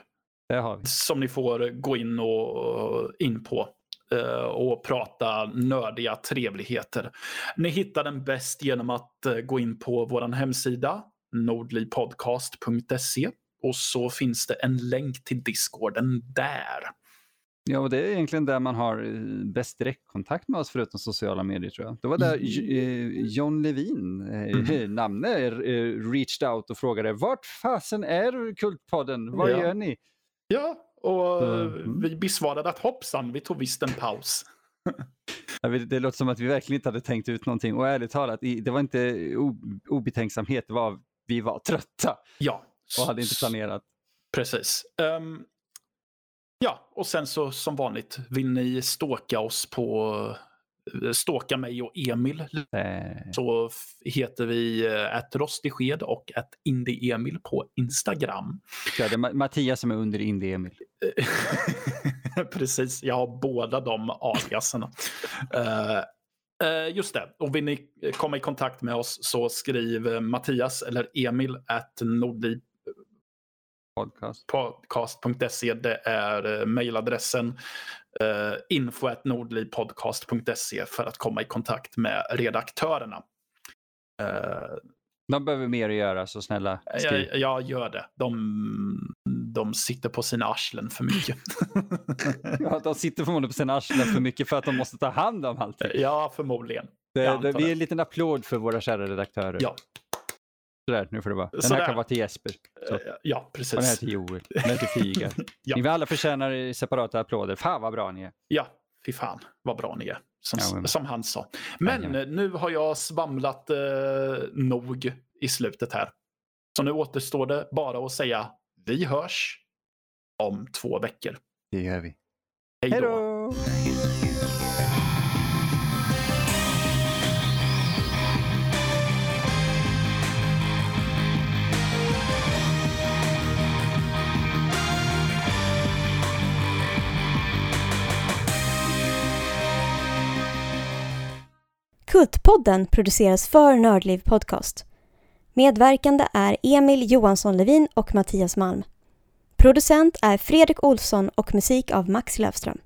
Har. Som ni får gå in, och, in på uh, och prata nördiga trevligheter. Ni hittar den bäst genom att uh, gå in på vår hemsida nordlivpodcast.se och så finns det en länk till discorden där. Ja, och det är egentligen där man har eh, bäst direktkontakt med oss förutom sociala medier tror jag. Det var där mm. John Levin, mm. (laughs) namnet, reached out och frågade vart fasen är Kultpodden? Vad ja. gör ni? Ja, och mm. vi besvarade att hoppsan, vi tog visst en paus. (laughs) det låter som att vi verkligen inte hade tänkt ut någonting och ärligt talat, det var inte obetänksamhet, det var vi var trötta. Ja. Och hade inte planerat. Precis. Um, ja, och sen så som vanligt, vill ni ståka oss på eh, ståka mig och Emil äh. så heter vi ett eh, rostigsked och ett indie-Emil på Instagram. Ja, det är Mattias som är under indie-Emil. (laughs) Precis, jag har båda de aliaserna. uh, just det, och vill ni komma i kontakt med oss så skriv eh, Mattias eller Emil at nordli podcast.se. Det är eh, mejladressen uh, info at nordlivpodcast.se för att komma i kontakt med redaktörerna. Uh, de behöver mer att göra, så snälla skriv. Ja, ja gör det. De, de sitter på sina arslen för mycket. (laughs) ja, de sitter förmodligen på sina arslen för mycket för att de måste ta hand om allting. Ja, förmodligen. Det, det, vi är en liten applåd för våra kära redaktörer. Ja. Sådär, nu får det vara. Den Sådär. här kan vara till Jesper. Så. Eh, ja, precis. Och den här till Joel. Den här till Figa. (laughs) ja. Ni alla förtjänar separata applåder. Fan vad bra ni är. Ja, fy fan vad bra ni är. Som, ja, som han sa. Men ja, nu har jag svamlat eh, nog i slutet här. Så nu återstår det bara att säga vi hörs om två veckor. Det gör vi. Hej då! Kultpodden produceras för Nördliv Podcast. Medverkande är Emil Johansson Levin och Mattias Malm. Producent är Fredrik Olsson och musik av Max Löfström.